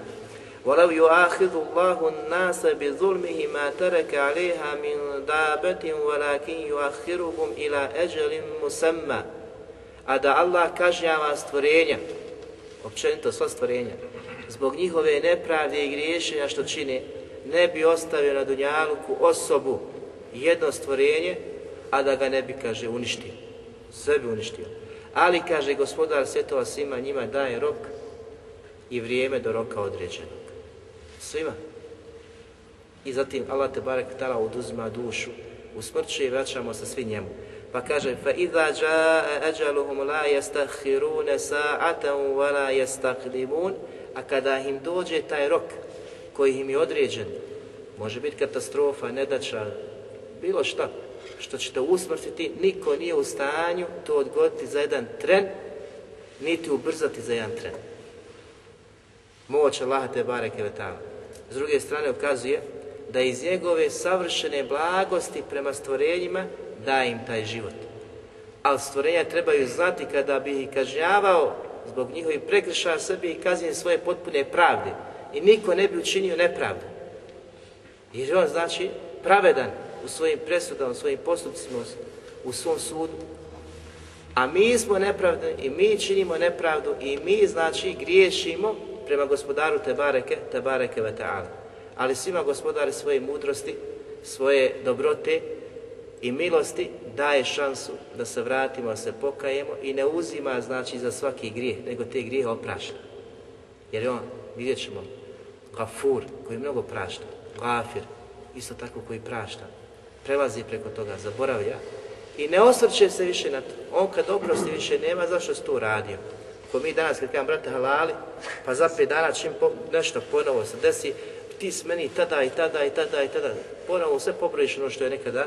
وَلَوْ يُعَخِذُ اللَّهُ النَّاسَ بِظُلْمِهِ مَا تَرَكَ عَلَيْهَا مِنْ دَابَةٍ وَلَكِنْ يُعَخِرُهُمْ إِلَىٰ أَجَلٍ مُسَمَّا A da Allah kažnjava stvorenja, općenito sva stvorenja, zbog njihove nepravde i griješenja što čine, ne bi ostavio na osobu jedno stvorenje, a da ga ne bi, kaže, uništio. Sve bi uništio. Ali, kaže, gospodar svjetova svima njima daje rok i vrijeme do roka određenog. Svima. I zatim Allah te barek tala oduzima dušu, U i vraćamo se svi njemu. Pa kaže jaa A kada im dođe taj rok koji im je određen, može biti katastrofa, nedača, bilo šta što ćete usmrtiti, niko nije u stanju to odgoditi za jedan tren, niti ubrzati za jedan tren. Moć Allaha te bareke vetala. S druge strane ukazuje da iz njegove savršene blagosti prema stvorenjima daje im taj život. Ali stvorenja trebaju znati kada bi ih kažnjavao zbog njihovih prekršaja sebi i svoje potpune pravde. I niko ne bi učinio nepravdu. Jer on znači pravedan, svojim presudama, svojim postupcima, u svom sudu. A mi smo nepravdni i mi činimo nepravdu i mi znači griješimo prema gospodaru Tebareke, Tebareke ve Ali svima gospodari svoje mudrosti, svoje dobrote i milosti daje šansu da se vratimo, da se pokajemo i ne uzima znači za svaki grijeh, nego te grijehe oprašta. Jer on, vidjet ćemo, kafur koji mnogo prašta, kafir, isto tako koji prašta, prelazi preko toga, zaboravlja i ne osvrće se više na to. On kad oprosti više nema, zašto si to radio? Ko mi danas kad kažem, brate, halali, pa za pet dana čim nešto ponovo se desi, ti s meni tada i tada i tada i tada. Ponovo sve popraviš ono što je nekada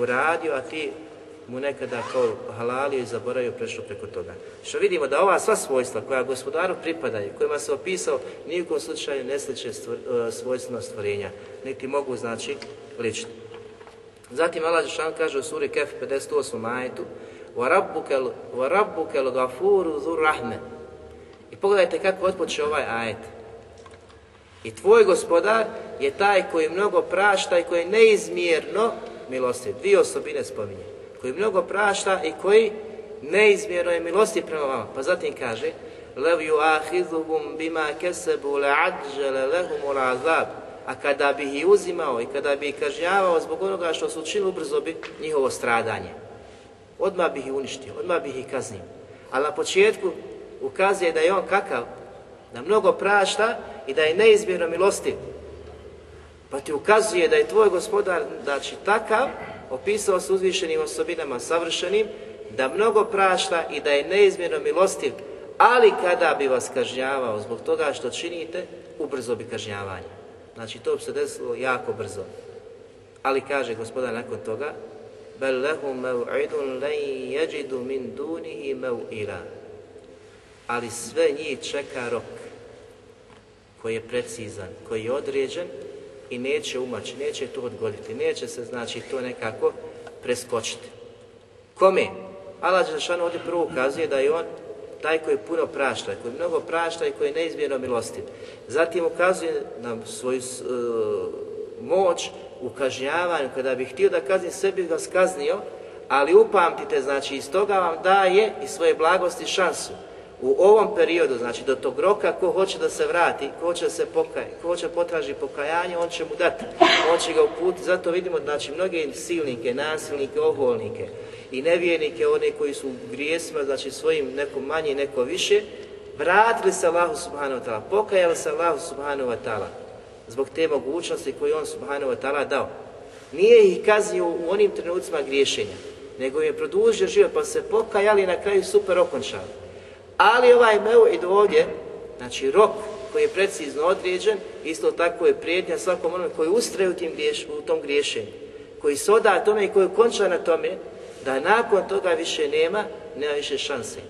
uradio, a ti mu nekada kao halalio i zaboravio prešlo preko toga. Što vidimo da ova sva svojstva koja gospodaru pripadaju, kojima se opisao, nijekom slučaju ne sliče svojstveno stvorenja, niti mogu znači ličiti. Zatim Allah Žešan kaže u suri Kef 58. ajetu وَرَبُّكَ الْغَفُورُ ذُ rahme I pogledajte kako otpoče ovaj ajet. I tvoj gospodar je taj koji mnogo prašta i koji neizmjerno milosti. Dvije osobine spominje. Koji mnogo prašta i koji neizmjerno je milosti prema vama. Pa zatim kaže لَوْ يُعَحِذُهُمْ بِمَا كَسَبُوا لَعَجَّلَ لَهُمُ الْعَذَابُ a kada bi ih uzimao i kada bi ih kažnjavao zbog onoga što su učinili, ubrzo bi njihovo stradanje. Odmah bi ih uništio, odmah bi ih kaznio. Ali na početku ukazuje da je on kakav, da mnogo prašta i da je neizmjerno milostiv. Pa ti ukazuje da je tvoj gospodar, znači takav, opisao se uzvišenim osobinama savršenim, da mnogo prašta i da je neizmjerno milostiv, ali kada bi vas kažnjavao zbog toga što činite, ubrzo bi kažnjavanje. Znači to bi se desilo jako brzo. Ali kaže gospodar nakon toga Ali sve njih čeka rok koji je precizan, koji je određen i neće umaći, neće to odgoditi, neće se znači to nekako preskočiti. Kome? Allah Šano ovdje prvo ukazuje da je on taj koji puno prašta, koji mnogo prašta i koji je neizmjerno milostiv. Zatim ukazuje nam svoju e, moć u kažnjavanju, kada bi htio da kazni sve bih vas kaznio, ali upamtite, znači iz toga vam daje i svoje blagosti šansu u ovom periodu, znači do tog roka, ko hoće da se vrati, ko hoće da se pokaje, ko hoće potraži pokajanje, on će mu dati, on će ga uputiti. Zato vidimo, znači, mnoge silnike, nasilnike, oholnike i nevijenike, one koji su u grijesima, znači svojim neko manje, neko više, vratili se Allahu subhanahu wa ta'ala, pokajali se Allahu subhanahu wa ta'ala zbog te mogućnosti koju on subhanahu wa ta'ala dao. Nije ih kaznio u onim trenucima griješenja, nego je produžio život, pa se pokajali na kraju super okončali. Ali ovaj i ovdje, znači rok koji je precizno određen, isto tako je prijetnja svakom onome koji ustraje u, tim u tom griješenju, koji se oda tome i koji konča na tome, da nakon toga više nema, nema više šanse,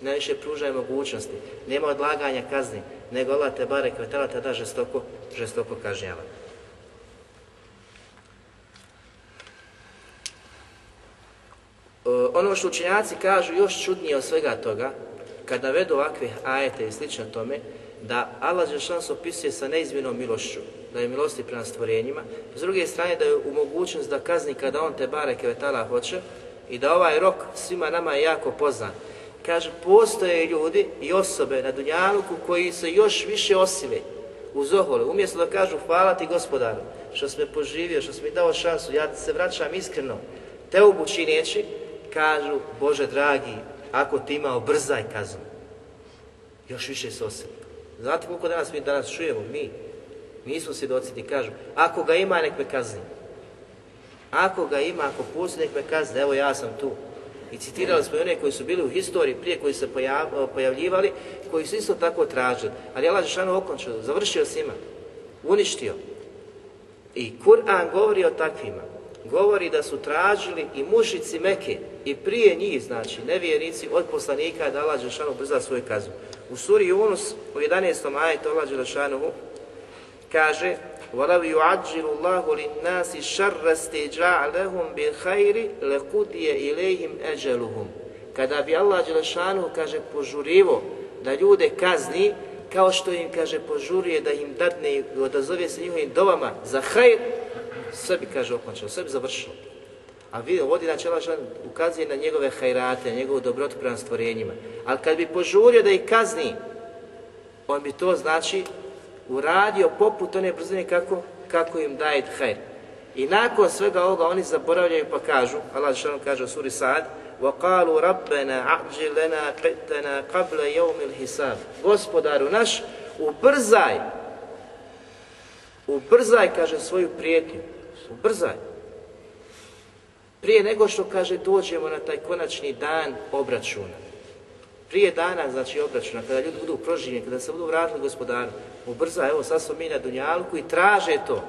nema više pružaje mogućnosti, nema odlaganja kazni, nego Allah te bare kvetala tada žestoko, žestoko kažnjava. E, ono što učenjaci kažu još čudnije od svega toga, kada vedu ovakve ajete i slično tome, da Allah šansu opisuje sa neizmjernom milošću, da je milosti prema stvorenjima, s druge strane da je u mogućnost da kazni kada on te bare kevetala hoće i da ovaj rok svima nama je jako poznan. Kaže, postoje ljudi i osobe na Dunjaluku koji se još više osive uz ohole, umjesto da kažu hvala ti gospodaru što si me poživio, što si mi dao šansu, ja se vraćam iskreno, te riječi, kažu Bože dragi, ako ti imao brzaj kaznu. Još više se osjeti. Znate koliko danas mi danas čujemo? Mi. Mi smo svjedoci ti kažu, ako ga ima nek me kazni. Ako ga ima, ako pusti nek me kazni, evo ja sam tu. I citirali smo i one koji su bili u historiji prije koji su se pojavljivali, koji su isto tako tražili. Ali Allah Žešanu okončio, završio s njima, uništio. I Kur'an govori o takvima govori da su tražili i mušici Meke i prije njih, znači nevjernici od poslanika da Allah Đelšanu brza svoju kaznu. U suri Yunus u 11. ajetu Allah Đelšanu kaže وَلَوْ يُعَجِّلُ اللَّهُ لِلنَّاسِ شَرَّ اسْتِجَعْ لَهُمْ بِالْخَيْرِ لَقُدِيَ إِلَيْهِمْ أَجَلُهُمْ Kada bi Allah Đelšanu, kaže, požurivo da ljude kazni, kao što im, kaže, požurije da im dadne i odazove se njihovim dovama za hajr, bi kaže, sve bi završilo A vi ovdje znači ukazuje na njegove hajrate, na njegovu dobrotu prema stvorenjima. Ali kad bi požurio da ih kazni, on bi to znači uradio poput one brzine kako, kako im daje hajr. I nakon svega ovoga oni zaboravljaju pa kažu, Allah Žešanu kaže u suri Saad وَقَالُوا رَبَّنَا قَبْلَ يَوْمِ الْحِسَابِ Gospodaru naš, ubrzaj, ubrzaj, kaže, svoju prijetnju ubrzaj. Prije nego što kaže dođemo na taj konačni dan obračuna, prije dana, znači obračuna, kada ljudi budu proživljeni, kada se budu vratili gospodaru, ubrzaj, evo sad smo mi na Dunjalku i traže to.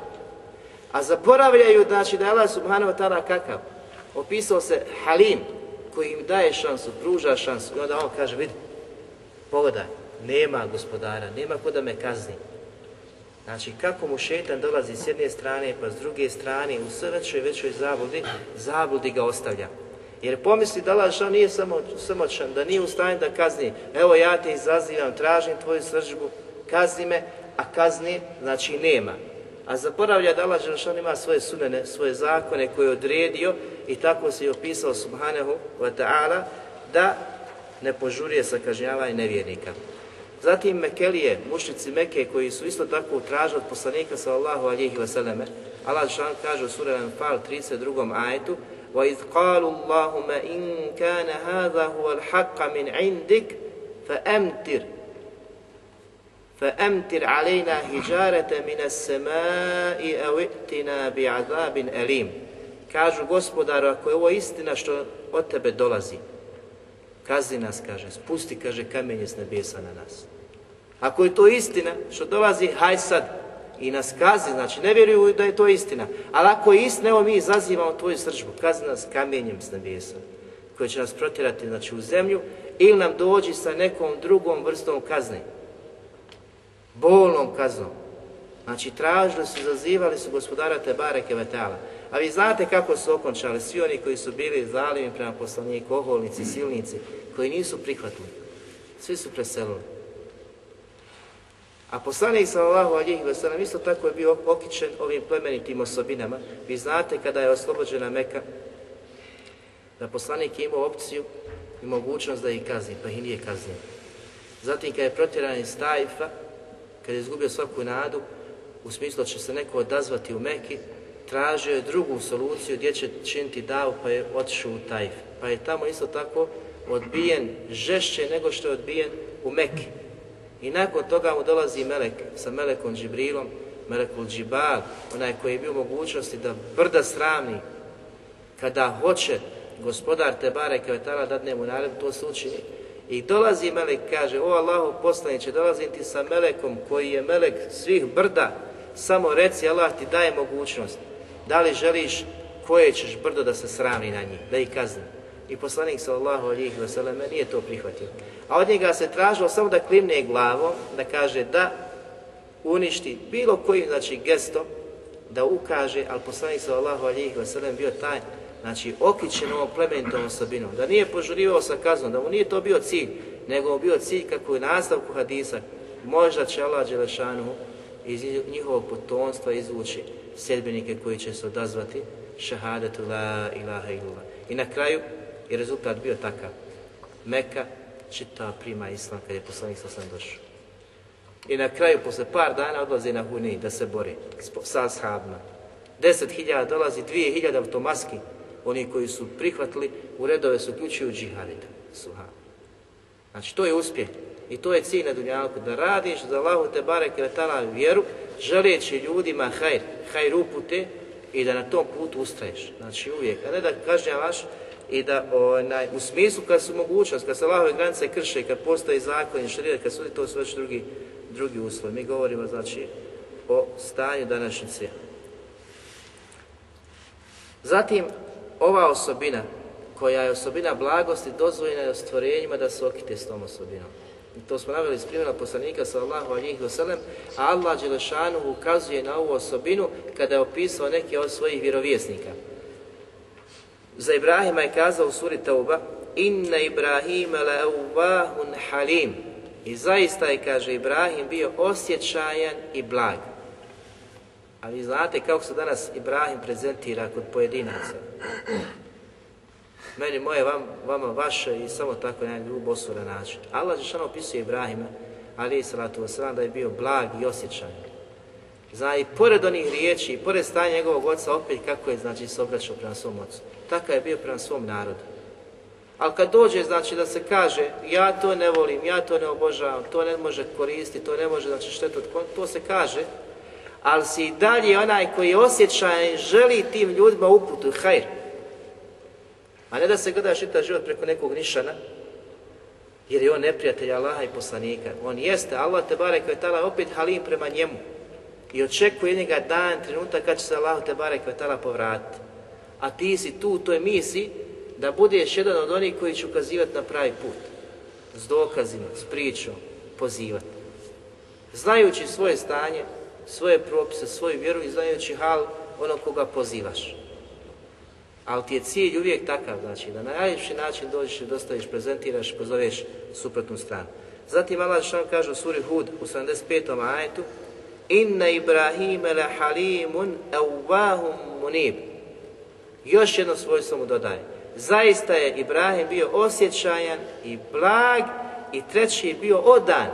A zaboravljaju, znači da je Allah subhanahu wa kakav. Opisao se Halim, koji im daje šansu, pruža šansu. I onda on kaže, vidi, pogledaj, nema gospodara, nema ko da me kazni. Znači kako mu šetan dolazi s jedne strane pa s druge strane u sve većoj većoj zabludi, zabludi ga ostavlja. Jer pomisli da Allah nije samo, samoćan, da nije u stanju da kazni. Evo ja te izazivam, tražim tvoju sržbu, kazni me, a kazni znači nema. A zaboravlja da Allah ima svoje sunene, svoje zakone koje je odredio i tako se je opisao Subhanehu wa ta'ala da ne požurije sa kažnjavanjem nevjernika. Zatim Mekelije, mušnici Meke koji su isto tako tražili od poslanika sallallahu alihi vseleme. Allah šan kaže u sura Anfal 32. ajetu وَإِذْ قَالُوا اللَّهُمَ إِنْ كَانَ هَذَا هُوَ الْحَقَّ مِنْ عِنْدِكْ فَأَمْتِرْ فَأَمْتِرْ عَلَيْنَا هِجَارَةَ مِنَ السَّمَاءِ أَوِئْتِنَا بِعَذَابٍ أَلِيمٍ Kažu gospodaru, ako je ovo istina što od tebe dolazi, kazni nas, kaže, spusti, kaže, kamenje s nebesa na nas. Ako je to istina što dolazi, haj sad i nas kazni, znači ne vjeruju da je to istina. Ali ako je istina, evo mi izazivamo tvoju sržbu, kazni nas kamenjem s nebesa koji će nas protirati znači, u zemlju ili nam dođi sa nekom drugom vrstom kazne. Bolnom kaznom. Znači tražili su, zazivali su gospodara Tebare Kevetala. A vi znate kako su okončali svi oni koji su bili zalimi prema poslaniku, oholnici, silnici, koji nisu prihvatili. Svi su preselili. A poslanik sallallahu alihi sellem isto tako je bio okičen ovim plemenitim osobinama. Vi znate kada je oslobođena Meka, da poslanik je imao opciju i mogućnost da ih kazni, pa ih nije kaznio. Zatim kada je protjeran iz Tajfa, kada je izgubio svaku nadu, u smislu da će se neko odazvati u Meki, tražio je drugu soluciju gdje će činiti dav, pa je otišao u Tajf. Pa je tamo isto tako odbijen žešće nego što je odbijen u Meki i nakon toga mu dolazi Melek sa Melekom Džibrilom, Melekul Džibal, onaj koji je bio u mogućnosti da brda sravni kada hoće gospodar te bare kao je dadne mu naredbu, to se I dolazi Melek, kaže, o Allahu poslaniće, dolazim ti sa Melekom koji je Melek svih brda, samo reci Allah ti daje mogućnost. Da li želiš koje ćeš brdo da se srami na njih, da ih kazni? I poslanik sallallahu alihi wasallam nije to prihvatio. A od njega se tražilo samo da klimne glavom, da kaže da uništi bilo koji, znači gesto, da ukaže, ali poslanik sallallahu alihi wasallam bio taj znači okićen ovom plemenitom osobinom, da nije požurivao sa kaznom, da mu nije to bio cilj, nego mu bio cilj kako je nastavku hadisa, možda će Allah Đelešanu iz njihovog potomstva izvući sedbenike koji će se odazvati šahadatu la ilaha illallah. I na kraju i rezultat bio takav. Meka čita prima islam kad je poslanik sa sam došao. I na kraju, posle par dana, odlazi na huni da se bori sa ashabima. Deset hiljada dolazi, dvije hiljada automatski. Oni koji su prihvatili u redove su uključuju džihadita. Suha. Znači, to je uspjeh. I to je cilj na Dunjalku, da radiš za Lahu te bare vjeru, želeći ljudima hajr, hajr upute i da na tom putu ustraješ. Znači uvijek, a ne da vaš i da onaj, u smislu kad su mogućnost, kad se Allahove granice krše, kad postoji zakon i kad sudi, to su već drugi, drugi uslovi. Mi govorimo znači o stanju današnjice. Zatim, ova osobina, koja je osobina blagosti, dozvoljena je stvorenjima da se okite s tom osobinom. I to smo naveli iz primjera poslanika sallallahu alihi wasallam, a Allah Đelešanu ukazuje na ovu osobinu kada je opisao neke od svojih vjerovjesnika. Za Ibrahima je kazao u suri Tauba Inna Ibrahima la halim I zaista je, kaže Ibrahim, bio osjećajan i blag. A vi znate kako se danas Ibrahim prezentira kod pojedinaca. Meni moje, vam, vama vaše i samo tako jedan grub osvoran način. Allah Žešana opisuje Ibrahima, ali i salatu wasalam, da je bio blag i osjećajan. Zna i pored onih riječi, i pored stanja njegovog oca, opet kako je znači, se obraćao prema svom ocu. Takav je bio prema svom narodu. Ali kad dođe, znači, da se kaže ja to ne volim, ja to ne obožavam, to ne može koristiti, to ne može, znači, štetu, to se kaže, ali si i dalje onaj koji osjeća i želi tim ljudima uputu, hajr. A ne da se gledaš čitav život preko nekog nišana, jer je on neprijatelj Allaha i poslanika. On jeste, Allah te je opet halim prema njemu i očekuje njega dan, trenutak kad će se Allah te barek vetala povratiti a ti si tu u toj misi da budeš jedan od onih koji će ukazivati na pravi put. S dokazima, s pričom, pozivati. Znajući svoje stanje, svoje propise, svoju vjeru i znajući hal ono koga pozivaš. Ali ti je cilj uvijek takav, znači da na najljepši način dođeš dostaviš, prezentiraš, pozoveš suprotnu stranu. Zatim Allah što kaže u suri Hud u 75. ajetu Inna Ibrahime la halimun munibu još jedno svojstvo mu dodaje. Zaista je Ibrahim bio osjećajan i blag i treći je bio odan.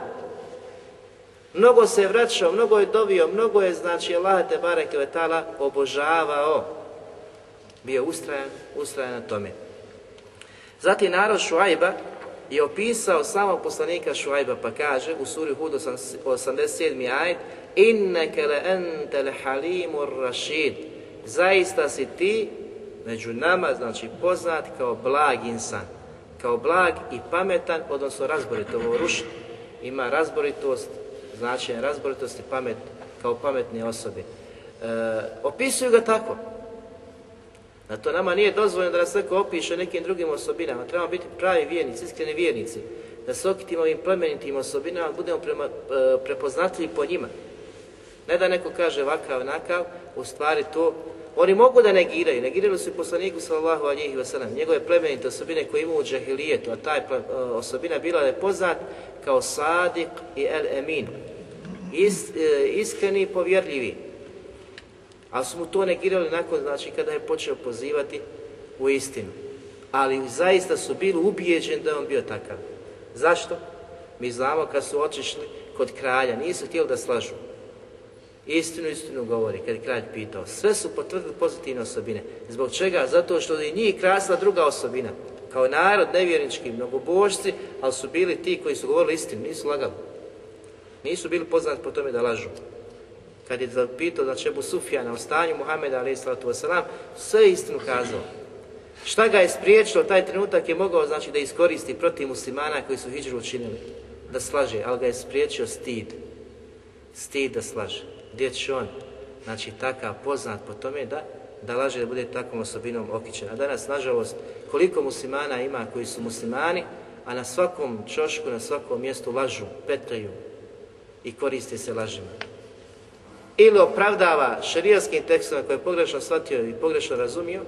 Mnogo se je vraćao, mnogo je dobio, mnogo je znači Allah te bareke obožavao. Bio ustrajan, ustrajan na tome. Zatim narod Šuajba je opisao samog poslanika Šuajba pa kaže u suri Hud 87. ajd Inneke le rašid Zaista si ti među nama znači poznat kao blag insan, kao blag i pametan, odnosno razborit, ovo ima razboritost, razboritost i pamet, kao pametne osobe. E, opisuju ga tako. Na to nama nije dozvoljeno da nas neko opiše nekim drugim osobinama. Trebamo biti pravi vjernici, iskreni vjernici. Da se okitimo ovim plemenitim osobinama, budemo e, prepoznatljivi po njima. Ne da neko kaže ovakav, nakav, u stvari to oni mogu da negiraju, negirali su i poslaniku sallallahu alihi wasallam, njegove plemenite osobine koje imaju u džahilijetu, a taj e, osobina bila je poznat kao sadik i el emin, Is, e, iskreni i povjerljivi. Ali su mu to negirali nakon, znači, kada je počeo pozivati u istinu. Ali zaista su bili ubijeđeni da je on bio takav. Zašto? Mi znamo kad su otišli kod kralja, nisu htjeli da slažu. Istinu, istinu govori, kad je kralj pitao. Sve su potvrdili pozitivne osobine. Zbog čega? Zato što je njih krasla druga osobina. Kao narod nevjernički, mnogobožci, ali su bili ti koji su govorili istinu, nisu lagali. Nisu bili poznati po tome da lažu. Kad je zapitao će čemu Sufjana o stanju Muhameda wasalam, sve istinu kazao. Šta ga je spriječilo, taj trenutak je mogao znači da iskoristi protiv muslimana koji su hijđru učinili, da slaže, ali ga je spriječio stid. Stid da slaže. Gdje će on, znači takav poznat po tome da, da laže da bude takvom osobinom okićen. A danas, nažalost, koliko muslimana ima koji su muslimani, a na svakom čošku, na svakom mjestu lažu, petaju i koriste se lažima. Ili opravdava šerijaskim tekstom koje je pogrešno shvatio i pogrešno razumio,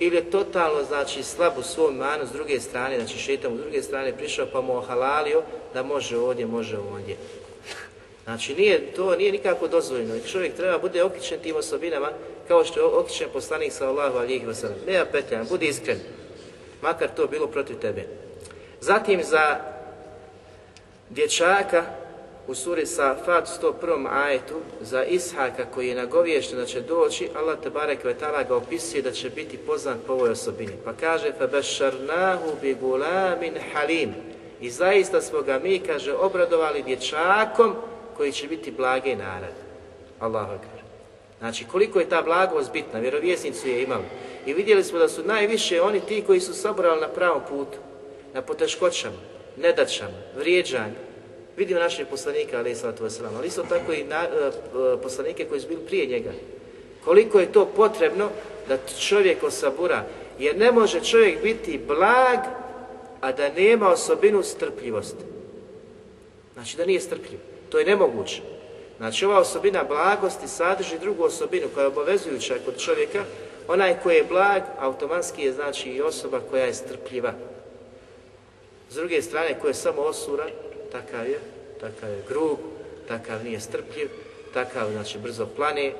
ili je totalno, znači, slab u svom manu s druge strane, znači šetam s druge strane prišao pa mu ohalalio da može ovdje, može ondje. Znači nije, to nije nikako dozvoljno i čovjek treba bude okričen tim osobinama kao što je okričen poslanik sallallahu alihi wasallam. Ne petljan, budi iskren, makar to bilo protiv tebe. Zatim za dječaka u suri Safat 101. ajetu za Ishaka koji je nagoviješten da će doći, Allah te barek ga opisuje da će biti poznat po ovoj osobini. Pa kaže فَبَشَّرْنَاهُ بِغُلَامٍ حَلِيمٍ I zaista smo ga mi, kaže, obradovali dječakom koji će biti blage narod Allahu akbar. Znači koliko je ta blagost bitna, vjerovjesnicu je imali. I vidjeli smo da su najviše oni ti koji su saborali na pravom putu, na poteškoćama, nedaćama, vrijeđanju. Vidimo našeg poslanika, ali ali isto tako i e, e, poslanike koji su bili prije njega. Koliko je to potrebno da čovjek osabura, jer ne može čovjek biti blag, a da nema osobinu strpljivosti. Znači da nije strpljiv. To je nemoguće. Znači ova osobina blagosti sadrži drugu osobinu koja je obavezujuća kod čovjeka. Onaj koji je blag, automatski je znači i osoba koja je strpljiva. S druge strane, koji je samo osura, takav je, takav je grub, takav nije strpljiv, takav znači brzo plane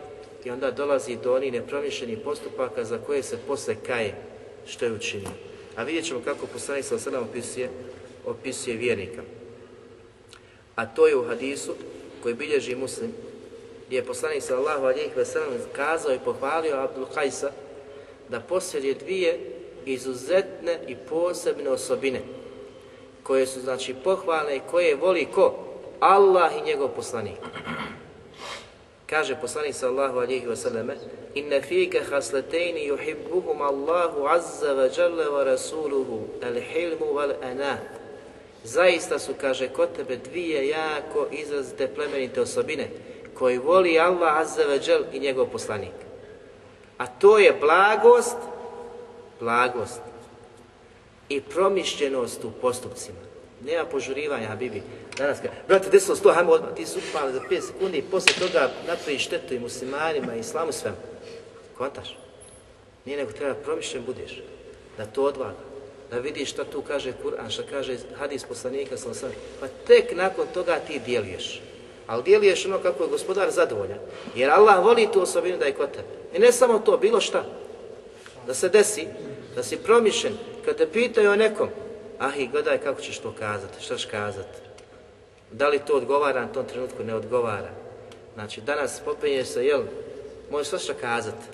i onda dolazi do onih nepromišljenih postupaka za koje se posle kaje što je učinio. A vidjet ćemo kako poslanik sa opisuje, opisuje vjernika a to je u hadisu koji bilježi muslim, gdje je poslanik sallallahu alejhi ve kazao i pohvalio Abdul qajsa da posjeduje dvije izuzetne i posebne osobine koje su znači pohvalne i koje voli ko? Allah i njegov poslanik. Kaže poslanik sallallahu alejhi ve selleme: "Inna fika khaslatayn yuhibbuhuma Allahu azza wa jalla wa rasuluhu, al wal Zaista su, kaže, kod tebe dvije jako izrazite plemenite osobine koji voli Allah Jal i njegov poslanik. A to je blagost, blagost i promišljenost u postupcima. Nema požurivanja, Habibi. Danas brate, desilo sto, hajmo odmah, ti su upali za 5 sekundi i poslije toga napraviš štetu i muslimanima i islamu svemu. Kontaš? Nije nego treba promišljen budeš, da to odvaga da vidiš šta tu kaže Kur'an, šta kaže hadis poslanika, pa tek nakon toga ti djeluješ. Ali djeluješ ono kako je gospodar zadovoljan. Jer Allah voli tu osobinu da je kod tebe. I ne samo to, bilo šta. Da se desi, da si promišljen, kad te pitaju o nekom, ah i gledaj kako ćeš to kazati, šta ćeš kazati. Da li to odgovara na tom trenutku? Ne odgovara. Znači, danas popinješ se, jel, možeš što kazati,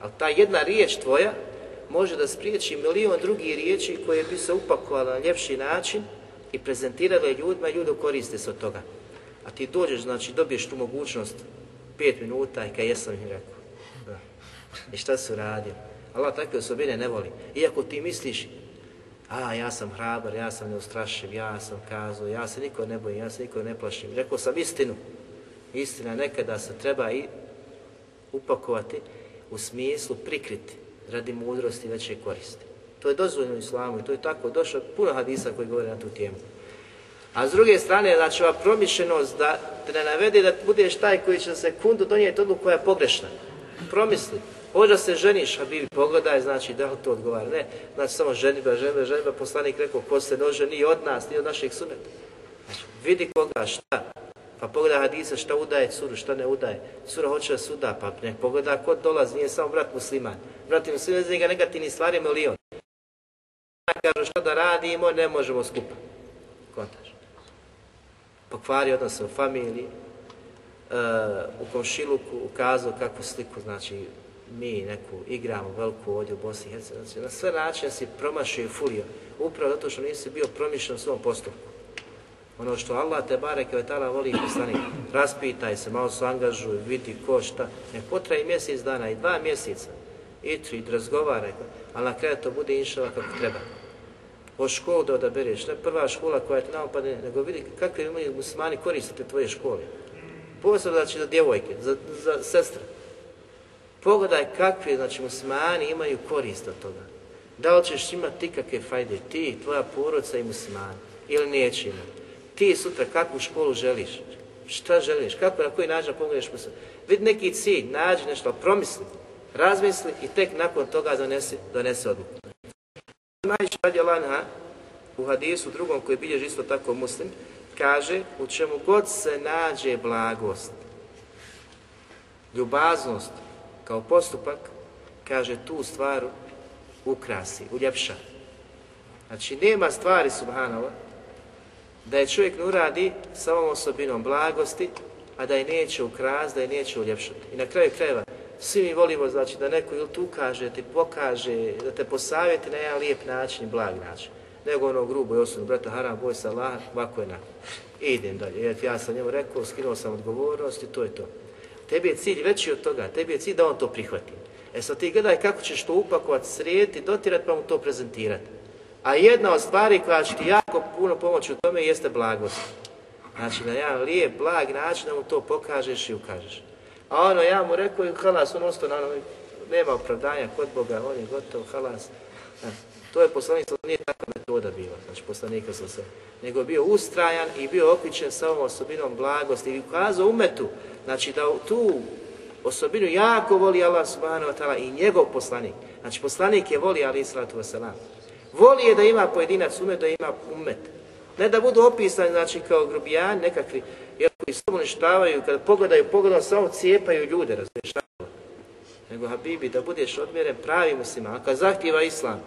ali ta jedna riječ tvoja može da spriječi milion drugih riječi koje bi se upakovale na ljepši način i prezentirale ljudima i ljudi koriste se od toga. A ti dođeš, znači dobiješ tu mogućnost pet minuta i kaj jesam im rekao. I šta su radili? Allah takve osobine ne voli. Iako ti misliš, a ja sam hrabar, ja sam neustrašiv, ja sam kazao, ja se niko ne bojim, ja se niko ne plašim. Rekao sam istinu. Istina nekada se treba i upakovati u smislu prikriti radi mudrosti veće koristi. To je dozvoljeno islamu i to je tako došlo puno hadisa koji govore na tu temu. A s druge strane, znači ova promišljenost da te ne navede da budeš taj koji će na sekundu donijeti odluku koja je pogrešna. Promisli. Hoće se ženiš, a bili pogledaj, znači da to odgovara. Ne, znači samo ženiba, ženiba, ženiba, poslanik rekao ko se nože ni od nas, ni od naših suneta. Znači, vidi koga, šta, pa pogleda Hadisa šta udaje curu, šta ne udaje. Cura hoće da se pa ne pogleda kod dolazi, nije samo brat musliman. Brat musliman za njega negativni stvari milion. Kažu šta da radimo, ne možemo skupa. Kontaž. Pokvari odnose u familiji, eh, u komšiluku, ukazao kakvu sliku, znači mi neku igramo veliku ovdje u Bosni i Hercegovini. Znači, na sve načine si promašio i fulio, upravo zato što nisi bio promišljen u svom postupku ono što Allah te bareke taala voli poslanik. Raspitaj se, malo se angažuj, vidi ko šta. Ne potraji mjesec dana i dva mjeseca. I tri, razgovaraj, ali na kraju to bude inšala kako treba. Po školu da odabereš, ne prva škola koja ti naopadne, nego vidi kakve imaju muslimani koristite tvoje škole. Posebno znači za djevojke, za, za sestre. Pogledaj kakvi znači, muslimani imaju korist od toga. Da li ćeš imati kakve fajde, ti, tvoja porodica i muslimani, ili neće imati. Ti sutra kakvu školu želiš? Šta želiš? Kako, na koji način pomogneš Vid Vidi neki cilj, nađi nešto, promisli, razmisli i tek nakon toga donese donesi odluku. Najviše radi na u hadisu drugom koji bilježi isto tako muslim, kaže u čemu god se nađe blagost, ljubaznost kao postupak, kaže tu stvar ukrasi, uljepša. Znači nema stvari subhanova da je čovjek ne uradi sa ovom osobinom blagosti, a da je neće ukras, da je neće uljepšati. I na kraju krajeva, svi mi volimo znači da neko ili tu kaže, ti pokaže, da te posavjeti na jedan lijep način blag način. Nego ono grubo i osobno, brata haram, boj se Allah, ovako je na. idem dalje, jer ja sam njemu rekao, skinuo sam odgovornost i to je to. Tebi je cilj veći od toga, tebi je cilj da on to prihvati. E sad ti gledaj kako ćeš to upakovati, srijeti, dotirati pa mu to prezentirati. A jedna od stvari koja će ti jako puno pomoći u tome jeste blagost. Znači na jedan lijep, blag način da mu to pokažeš i ukažeš. A ono, ja mu rekao i halas, on ostao na ono, nema opravdanja kod Boga, on je gotov, halas. to je poslanik, nije takva metoda bila, znači Poslanik sam se, nego bio ustrajan i bio okričen sa ovom osobinom blagosti i ukazao umetu, znači da tu osobinu jako voli Allah subhanahu wa ta'ala i njegov poslanik. Znači poslanik je voli ali salatu salam. Voli je da ima pojedinac umet, da ima umet. Ne da budu opisani, znači, kao grubijani nekakvi, jer koji samo uništavaju, kada pogledaju, pogledaju, samo cijepaju ljude, razumiješ? Nego, Habibi, da budeš odmjeren pravim musliman, a kad zahtjeva islam,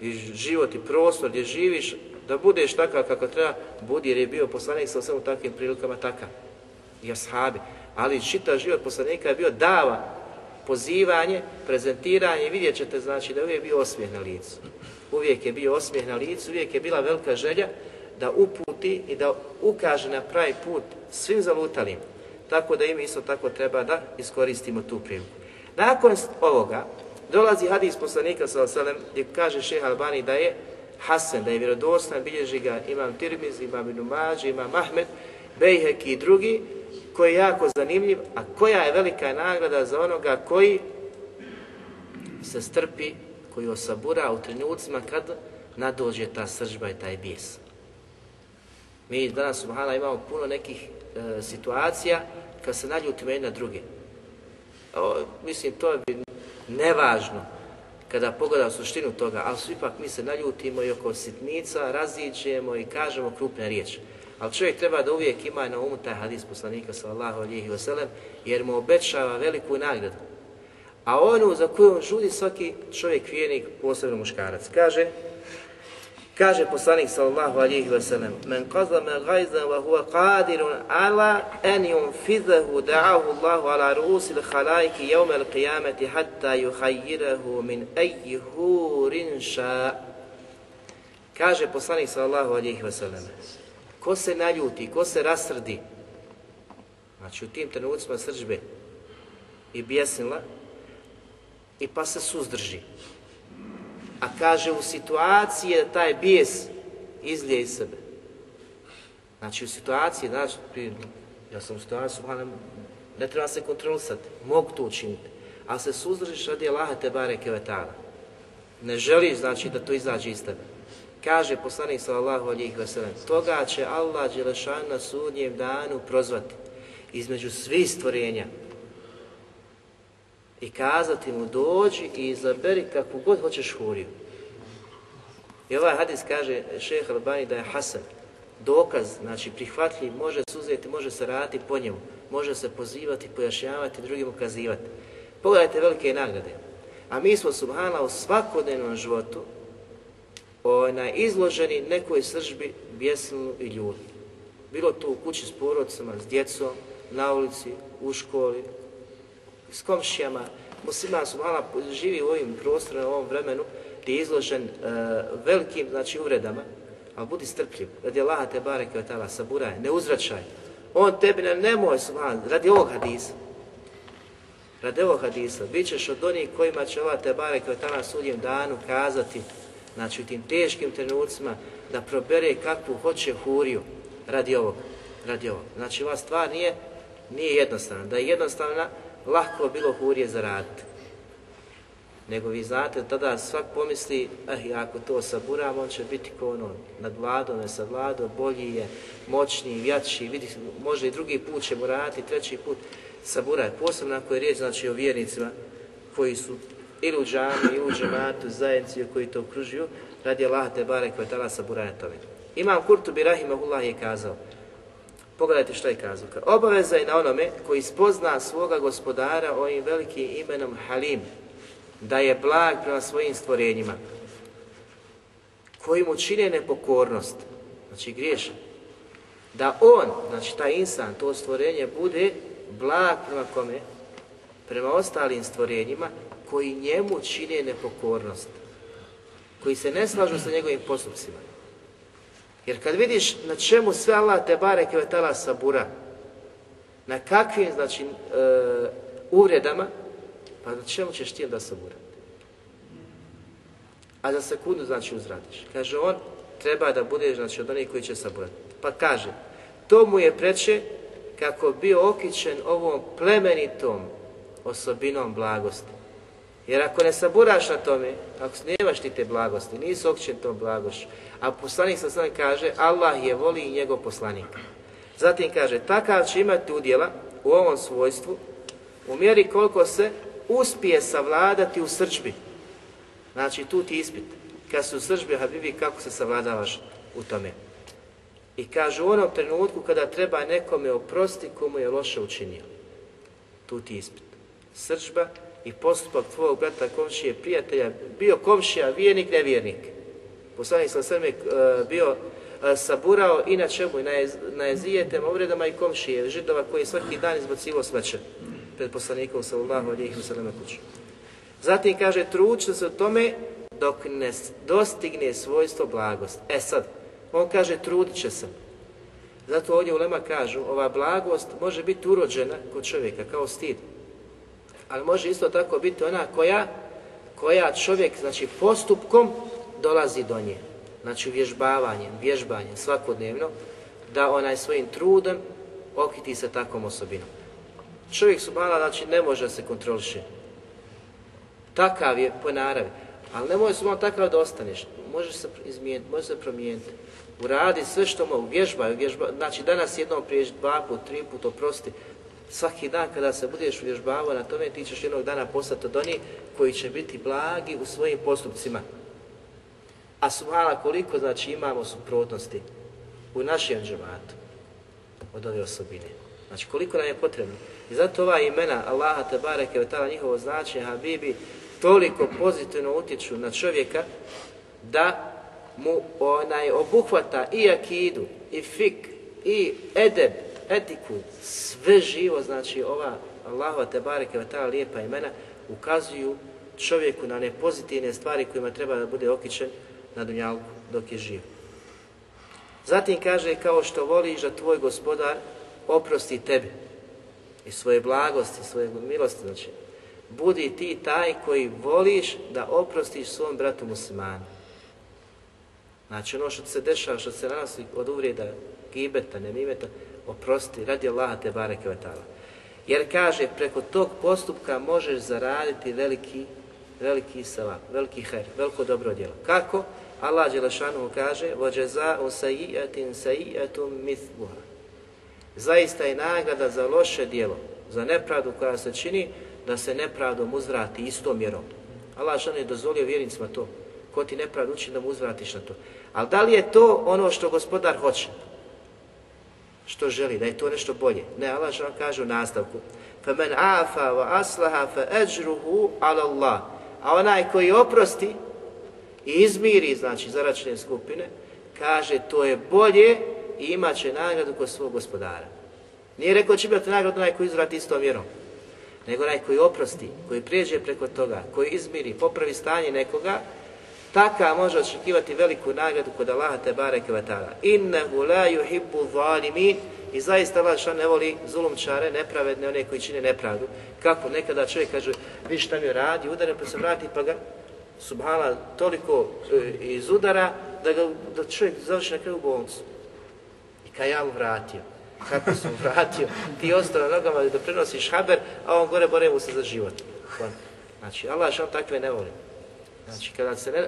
i život i prostor gdje živiš, da budeš takav kako treba, budi jer je bio poslanik sa u takvim prilikama takav. I Ali čitav život poslanika je bio dava, pozivanje, prezentiranje, vidjet ćete znači da je uvijek bio osmijeh na licu uvijek je bio osmijeh na licu, uvijek je bila velika želja da uputi i da ukaže na pravi put svim zalutalim. Tako da im isto tako treba da iskoristimo tu priliku. Nakon ovoga dolazi hadis poslanika Salem, gdje kaže šeha Albani da je Hasan, da je vjerodostan, bilježi ga imam Tirmiz, imam Inumađi, imam Ahmed, Bejheki i drugi, koji je jako zanimljiv, a koja je velika nagrada za onoga koji se strpi koji osabura u trenucima kad nadođe ta sržba i taj bijes. Mi danas, subhala, imamo puno nekih e, situacija kad se naljutimo jedna druge. mislim, to bi nevažno kada pogleda u suštinu toga, ali su ipak mi se naljutimo i oko sitnica, raziđemo i kažemo krupne riječi. Ali čovjek treba da uvijek ima na umu taj hadis poslanika sallallahu alihi wasallam, jer mu obećava veliku nagradu a ono za koju žudi svaki čovjek vjernik, posebno muškarac. Kaže, kaže poslanik sallallahu alihi wasallam, men me gajza wa huwa qadirun ala en yunfizahu da'ahu Allahu ala rusil halajki jevme al qiyameti hatta yuhayirahu min eji hurin Kaže poslanik sallallahu alihi wasallam, ko se naljuti, ko se rasrdi, znači u tim trenucima sržbe i bjesnila, i e pa se suzdrži. A kaže u situaciji da taj bijes izlije iz sebe. Znači u situaciji, znači, ja sam u situaciji, ne, ne treba se kontrolisati, mogu to učiniti. A se suzdržiš radi Allaha te bareke Ne želiš znači da to izađe iz tebe. Kaže poslanik sallallahu alihi veselem, toga će Allah Đelešan na sudnjem danu prozvati između svih stvorenja i kazati mu dođi i izaberi kako god hoćeš huriju. I ovaj hadis kaže šeheh Albani da je Hasan dokaz, znači prihvatljiv, može se može se raditi po njemu, može se pozivati, pojašnjavati, drugim ukazivati. Pogledajte velike nagrade. A mi smo, subhana, u svakodnevnom životu ona, izloženi nekoj sržbi bjesilnu i ljudi. Bilo to u kući s porodcama, s djecom, na ulici, u školi, s komšijama, musliman mala živi u ovim prostorima, u ovom vremenu, gdje je izložen e, velikim znači, uvredama, ali budi strpljiv, radi Allaha te bareke od saburaj, ne uzračaj, On tebi ne nemoj, subhan, radi ovog hadisa. Radi ovog hadisa, bit ćeš od onih kojima će ova te bareke od tala sudjem danu kazati, znači u tim teškim trenucima, da probere kakvu hoće huriju radi ovog. Radi ovog. Znači ova stvar nije, nije jednostavna. Da je jednostavna, lako bilo za zaraditi. Nego vi znate, tada svak pomisli, eh, ako to saburam, on će biti ko ono, vladom, ne vladom, bolji je, moćniji, jači, vidi, može i drugi put ćemo raditi, treći put saburaj. Posebno ako je riječ znači, o vjernicima koji su ili u džami, ili u džematu, zajednici koji to okružuju, radi Allah te tala sabura saburaja tome. Imam Kurtubi Rahimahullah je kazao, Pogledajte što je kazao. Obaveza je na onome koji spozna svoga gospodara ovim velikim imenom Halim, da je blag prema svojim stvorenjima, koji mu čine nepokornost, znači griješan. Da on, znači taj insan, to stvorenje, bude blag prema kome? Prema ostalim stvorenjima koji njemu čine nepokornost, koji se ne slažu sa njegovim postupcima. Jer kad vidiš na čemu sve Allah te bare kvetala sabura, na kakvim znači e, uvredama, pa na čemu ćeš ti da sabura? A za sekundu znači uzradiš. Kaže on, treba da budeš znači od onih koji će saburati. Pa kaže, to mu je preče kako bio okićen ovom plemenitom osobinom blagosti. Jer ako ne saburaš na tome, ako nemaš ti te blagosti, nisi okćen tom blagošću, a poslanik sa sada kaže Allah je voli i njegov poslanik. Zatim kaže takav će imati udjela u ovom svojstvu u mjeri koliko se uspije savladati u srčbi. Znači tu ti ispit. Kad su u srčbi Habibi kako se savladavaš u tome. I kaže u onom trenutku kada treba nekome oprosti komu je loše učinio. Tu ti ispit. Srčba i postupak tvojeg brata komšije prijatelja bio komšija vjernik nevjernik. Poslanik sam sveme e, bio e, saburao i na čemu? i na jezijetem, ovredama i komšije, židova koji je svaki dan izbocivo smeće pred poslanikom sallallahu alihi wasallam kuću. Zatim kaže, će se u tome dok ne dostigne svojstvo blagost. E sad, on kaže, trudit će se. Zato ovdje u Lema kažu, ova blagost može biti urođena kod čovjeka, kao stid. Ali može isto tako biti ona koja, koja čovjek, znači postupkom, dolazi do nje, znači uvježbavanjem, vježbanjem svakodnevno, da onaj svojim trudom okiti se takvom osobinom. Čovjek su mala, znači ne može se kontroliše. Takav je po naravi. Ali može se takav da ostaneš. Može se izmijeniti, može se promijeniti. Uradi sve što mogu, vježbaju, vježba, znači danas jednom prije dva put, tri put, oprosti. Svaki dan kada se budeš uvježbavao na tome, ti ćeš jednog dana postati od onih koji će biti blagi u svojim postupcima. A mala koliko znači imamo suprotnosti u našem džematu od ove osobine. Znači koliko nam je potrebno. I zato ova imena Allaha Tebareke i tava njihovo značenje Habibi toliko pozitivno utječu na čovjeka da mu onaj obuhvata i akidu, i fik, i edeb, etiku, sve živo, znači ova te te i ta lijepa imena ukazuju čovjeku na nepozitivne pozitivne stvari kojima treba da bude okićen na Dunjalku dok je živ. Zatim kaže, kao što voliš da tvoj gospodar oprosti tebe i svoje blagosti, svoje milosti, znači, budi ti taj koji voliš da oprostiš svom bratu muslimanu. Znači ono što se dešava, što se nanosi od uvrijeda, gibeta, nemimeta, oprosti, radi Allaha te bareke Jer kaže, preko tog postupka možeš zaraditi veliki veliki salam, veliki her, veliko dobro djelo. Kako? Allah Đelešanu kaže Zaista je nagrada za loše djelo, za nepravdu koja se čini, da se nepravdom uzvrati istom mjerom. Allah je dozvolio vjernicima to. Ko ti nepravdu učini da mu uzvratiš na to. Ali da li je to ono što gospodar hoće? Što želi? Da je to nešto bolje? Ne, Allah kaže u nastavku. فَمَنْ aslaha fa فَأَجْرُهُ عَلَى اللَّهِ a onaj koji oprosti i izmiri, znači, zaračne skupine, kaže to je bolje i imat će nagradu kod svog gospodara. Nije rekao će imati nagradu onaj koji izvrati istom vjerom, nego onaj koji oprosti, koji prijeđe preko toga, koji izmiri, popravi stanje nekoga, taka može očekivati veliku nagradu kod Allaha te bareke Innehu la yuhibbu zalimin i zaista Allah ne voli zulumčare, nepravedne, one koji čine nepravdu. Kako? Nekada čovjek kaže, vi šta mi radi, udara pa se vrati pa ga subhala toliko e, iz udara da, ga, da čovjek završi na kraju u bolnicu. I kaj ja mu vratio. Kako sam vratio? Ti ostao na nogama da prenosiš haber, a on gore bore mu se za život. Znači, Allah šan takve ne voli. Znači, kada se ne,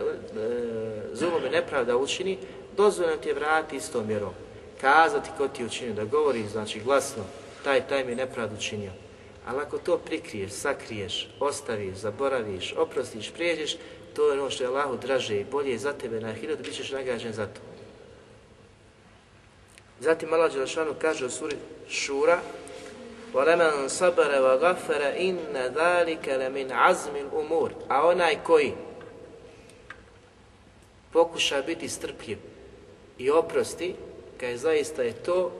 e, nepravda učini, dozvoljno ti je vrati istom mjerom kazati ko ti je učinio, da govori, znači glasno, taj, taj mi je nepravdu učinio. Ali ako to prikriješ, sakriješ, ostaviš, zaboraviš, oprostiš, prijeđeš, to je ono što je Allahu draže i bolje za tebe na hiljadu, bit ćeš nagrađen za to. Zatim Allah Đelšanu kaže u suri Šura وَلَمَنْ صَبَرَ وَغَفَرَ إِنَّ ذَلِكَ لَمِنْ عَزْمِ umur A onaj koji pokuša biti strpljiv i oprosti, je zaista je to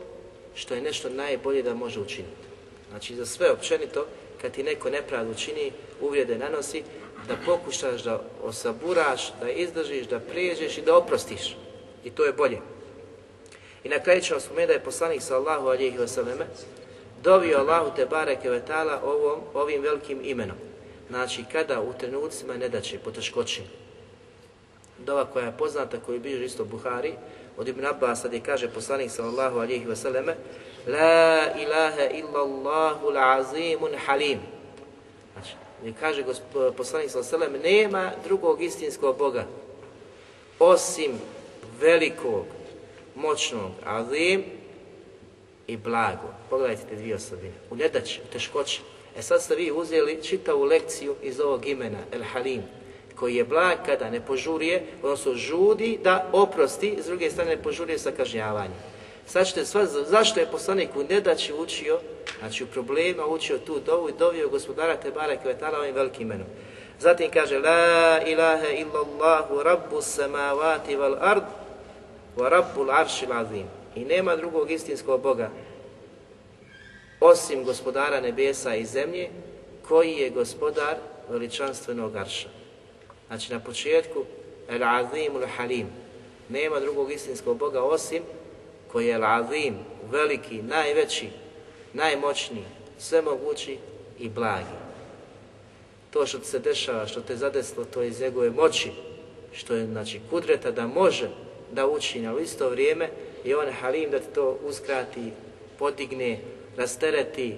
što je nešto najbolje da može učiniti. Znači za sve općenito, kad ti neko nepravdu učini, uvrijede nanosi, da pokušaš da osaburaš, da izdržiš, da prijeđeš i da oprostiš. I to je bolje. I na kraju ćemo spomenuti da je poslanik sallahu alijih vseleme dobio Allahu te bareke vetala ovom, ovim velikim imenom. Znači kada u trenucima daće poteškoći. Dova koja je poznata, koju bio isto Buhari, od Ibn Abbas gdje kaže poslanik sallallahu alihi wa La ilaha illa Allahu halim. Znači, gdje kaže poslanik sallallahu selem nema drugog istinskog Boga osim velikog, moćnog, azim i blago. Pogledajte te dvije osobine. U ljedači, u teškoći. E sad ste vi uzeli čitavu lekciju iz ovog imena, El Halim, koji je blag kada ne požurije, odnosno žudi da oprosti, s druge strane ne požurije sa kažnjavanjem. Sad ćete zašto je poslanik u nedaći učio, znači u problema učio tu dovu i dovio gospodara Tebare Kvetala ovim velikim imenom. Zatim kaže La ilaha illallahu rabbu samavati val ard wa rabbul lazim. I nema drugog istinskog Boga osim gospodara nebesa i zemlje koji je gospodar veličanstvenog arša. Znači na početku El Azim Halim. Nema drugog istinskog Boga osim koji je El Azim, veliki, najveći, najmoćniji, svemogući i blagi. To što se dešava, što te zadeslo, to je iz njegove moći, što je znači kudreta da može da učini, u isto vrijeme i on halim da ti to uskrati, podigne, rastereti, e,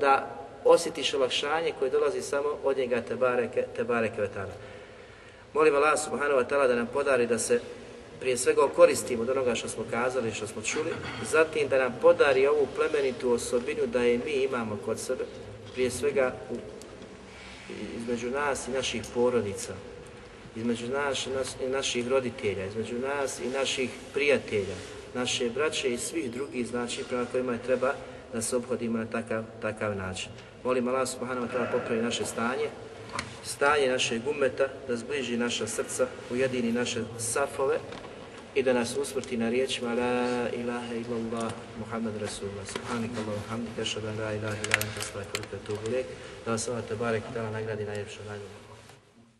da osjetiš olakšanje koje dolazi samo od njega te tebareke Vatala. Molim Allah subhanahu wa ta'ala da nam podari da se prije svega koristimo od onoga što smo kazali, što smo čuli, zatim da nam podari ovu plemenitu osobinu da je mi imamo kod sebe, prije svega u, između nas i naših porodica, između nas nas, i naših roditelja, između nas i naših prijatelja, naše braće i svih drugih znači prema kojima je treba da se obhodimo na takav, takav način. Molim Allah subhanahu wa ta'ala popravi naše stanje, stanje našeg umeta, da zbliži naša srca, ujedini naše safove i da nas usvrti na riječima La ilaha illallah Muhammad Rasulullah Subhanika Allah kaša da La ilaha illallah Tastakirka Da vas Allah Tabarek Tala nagradi najljepša najbolja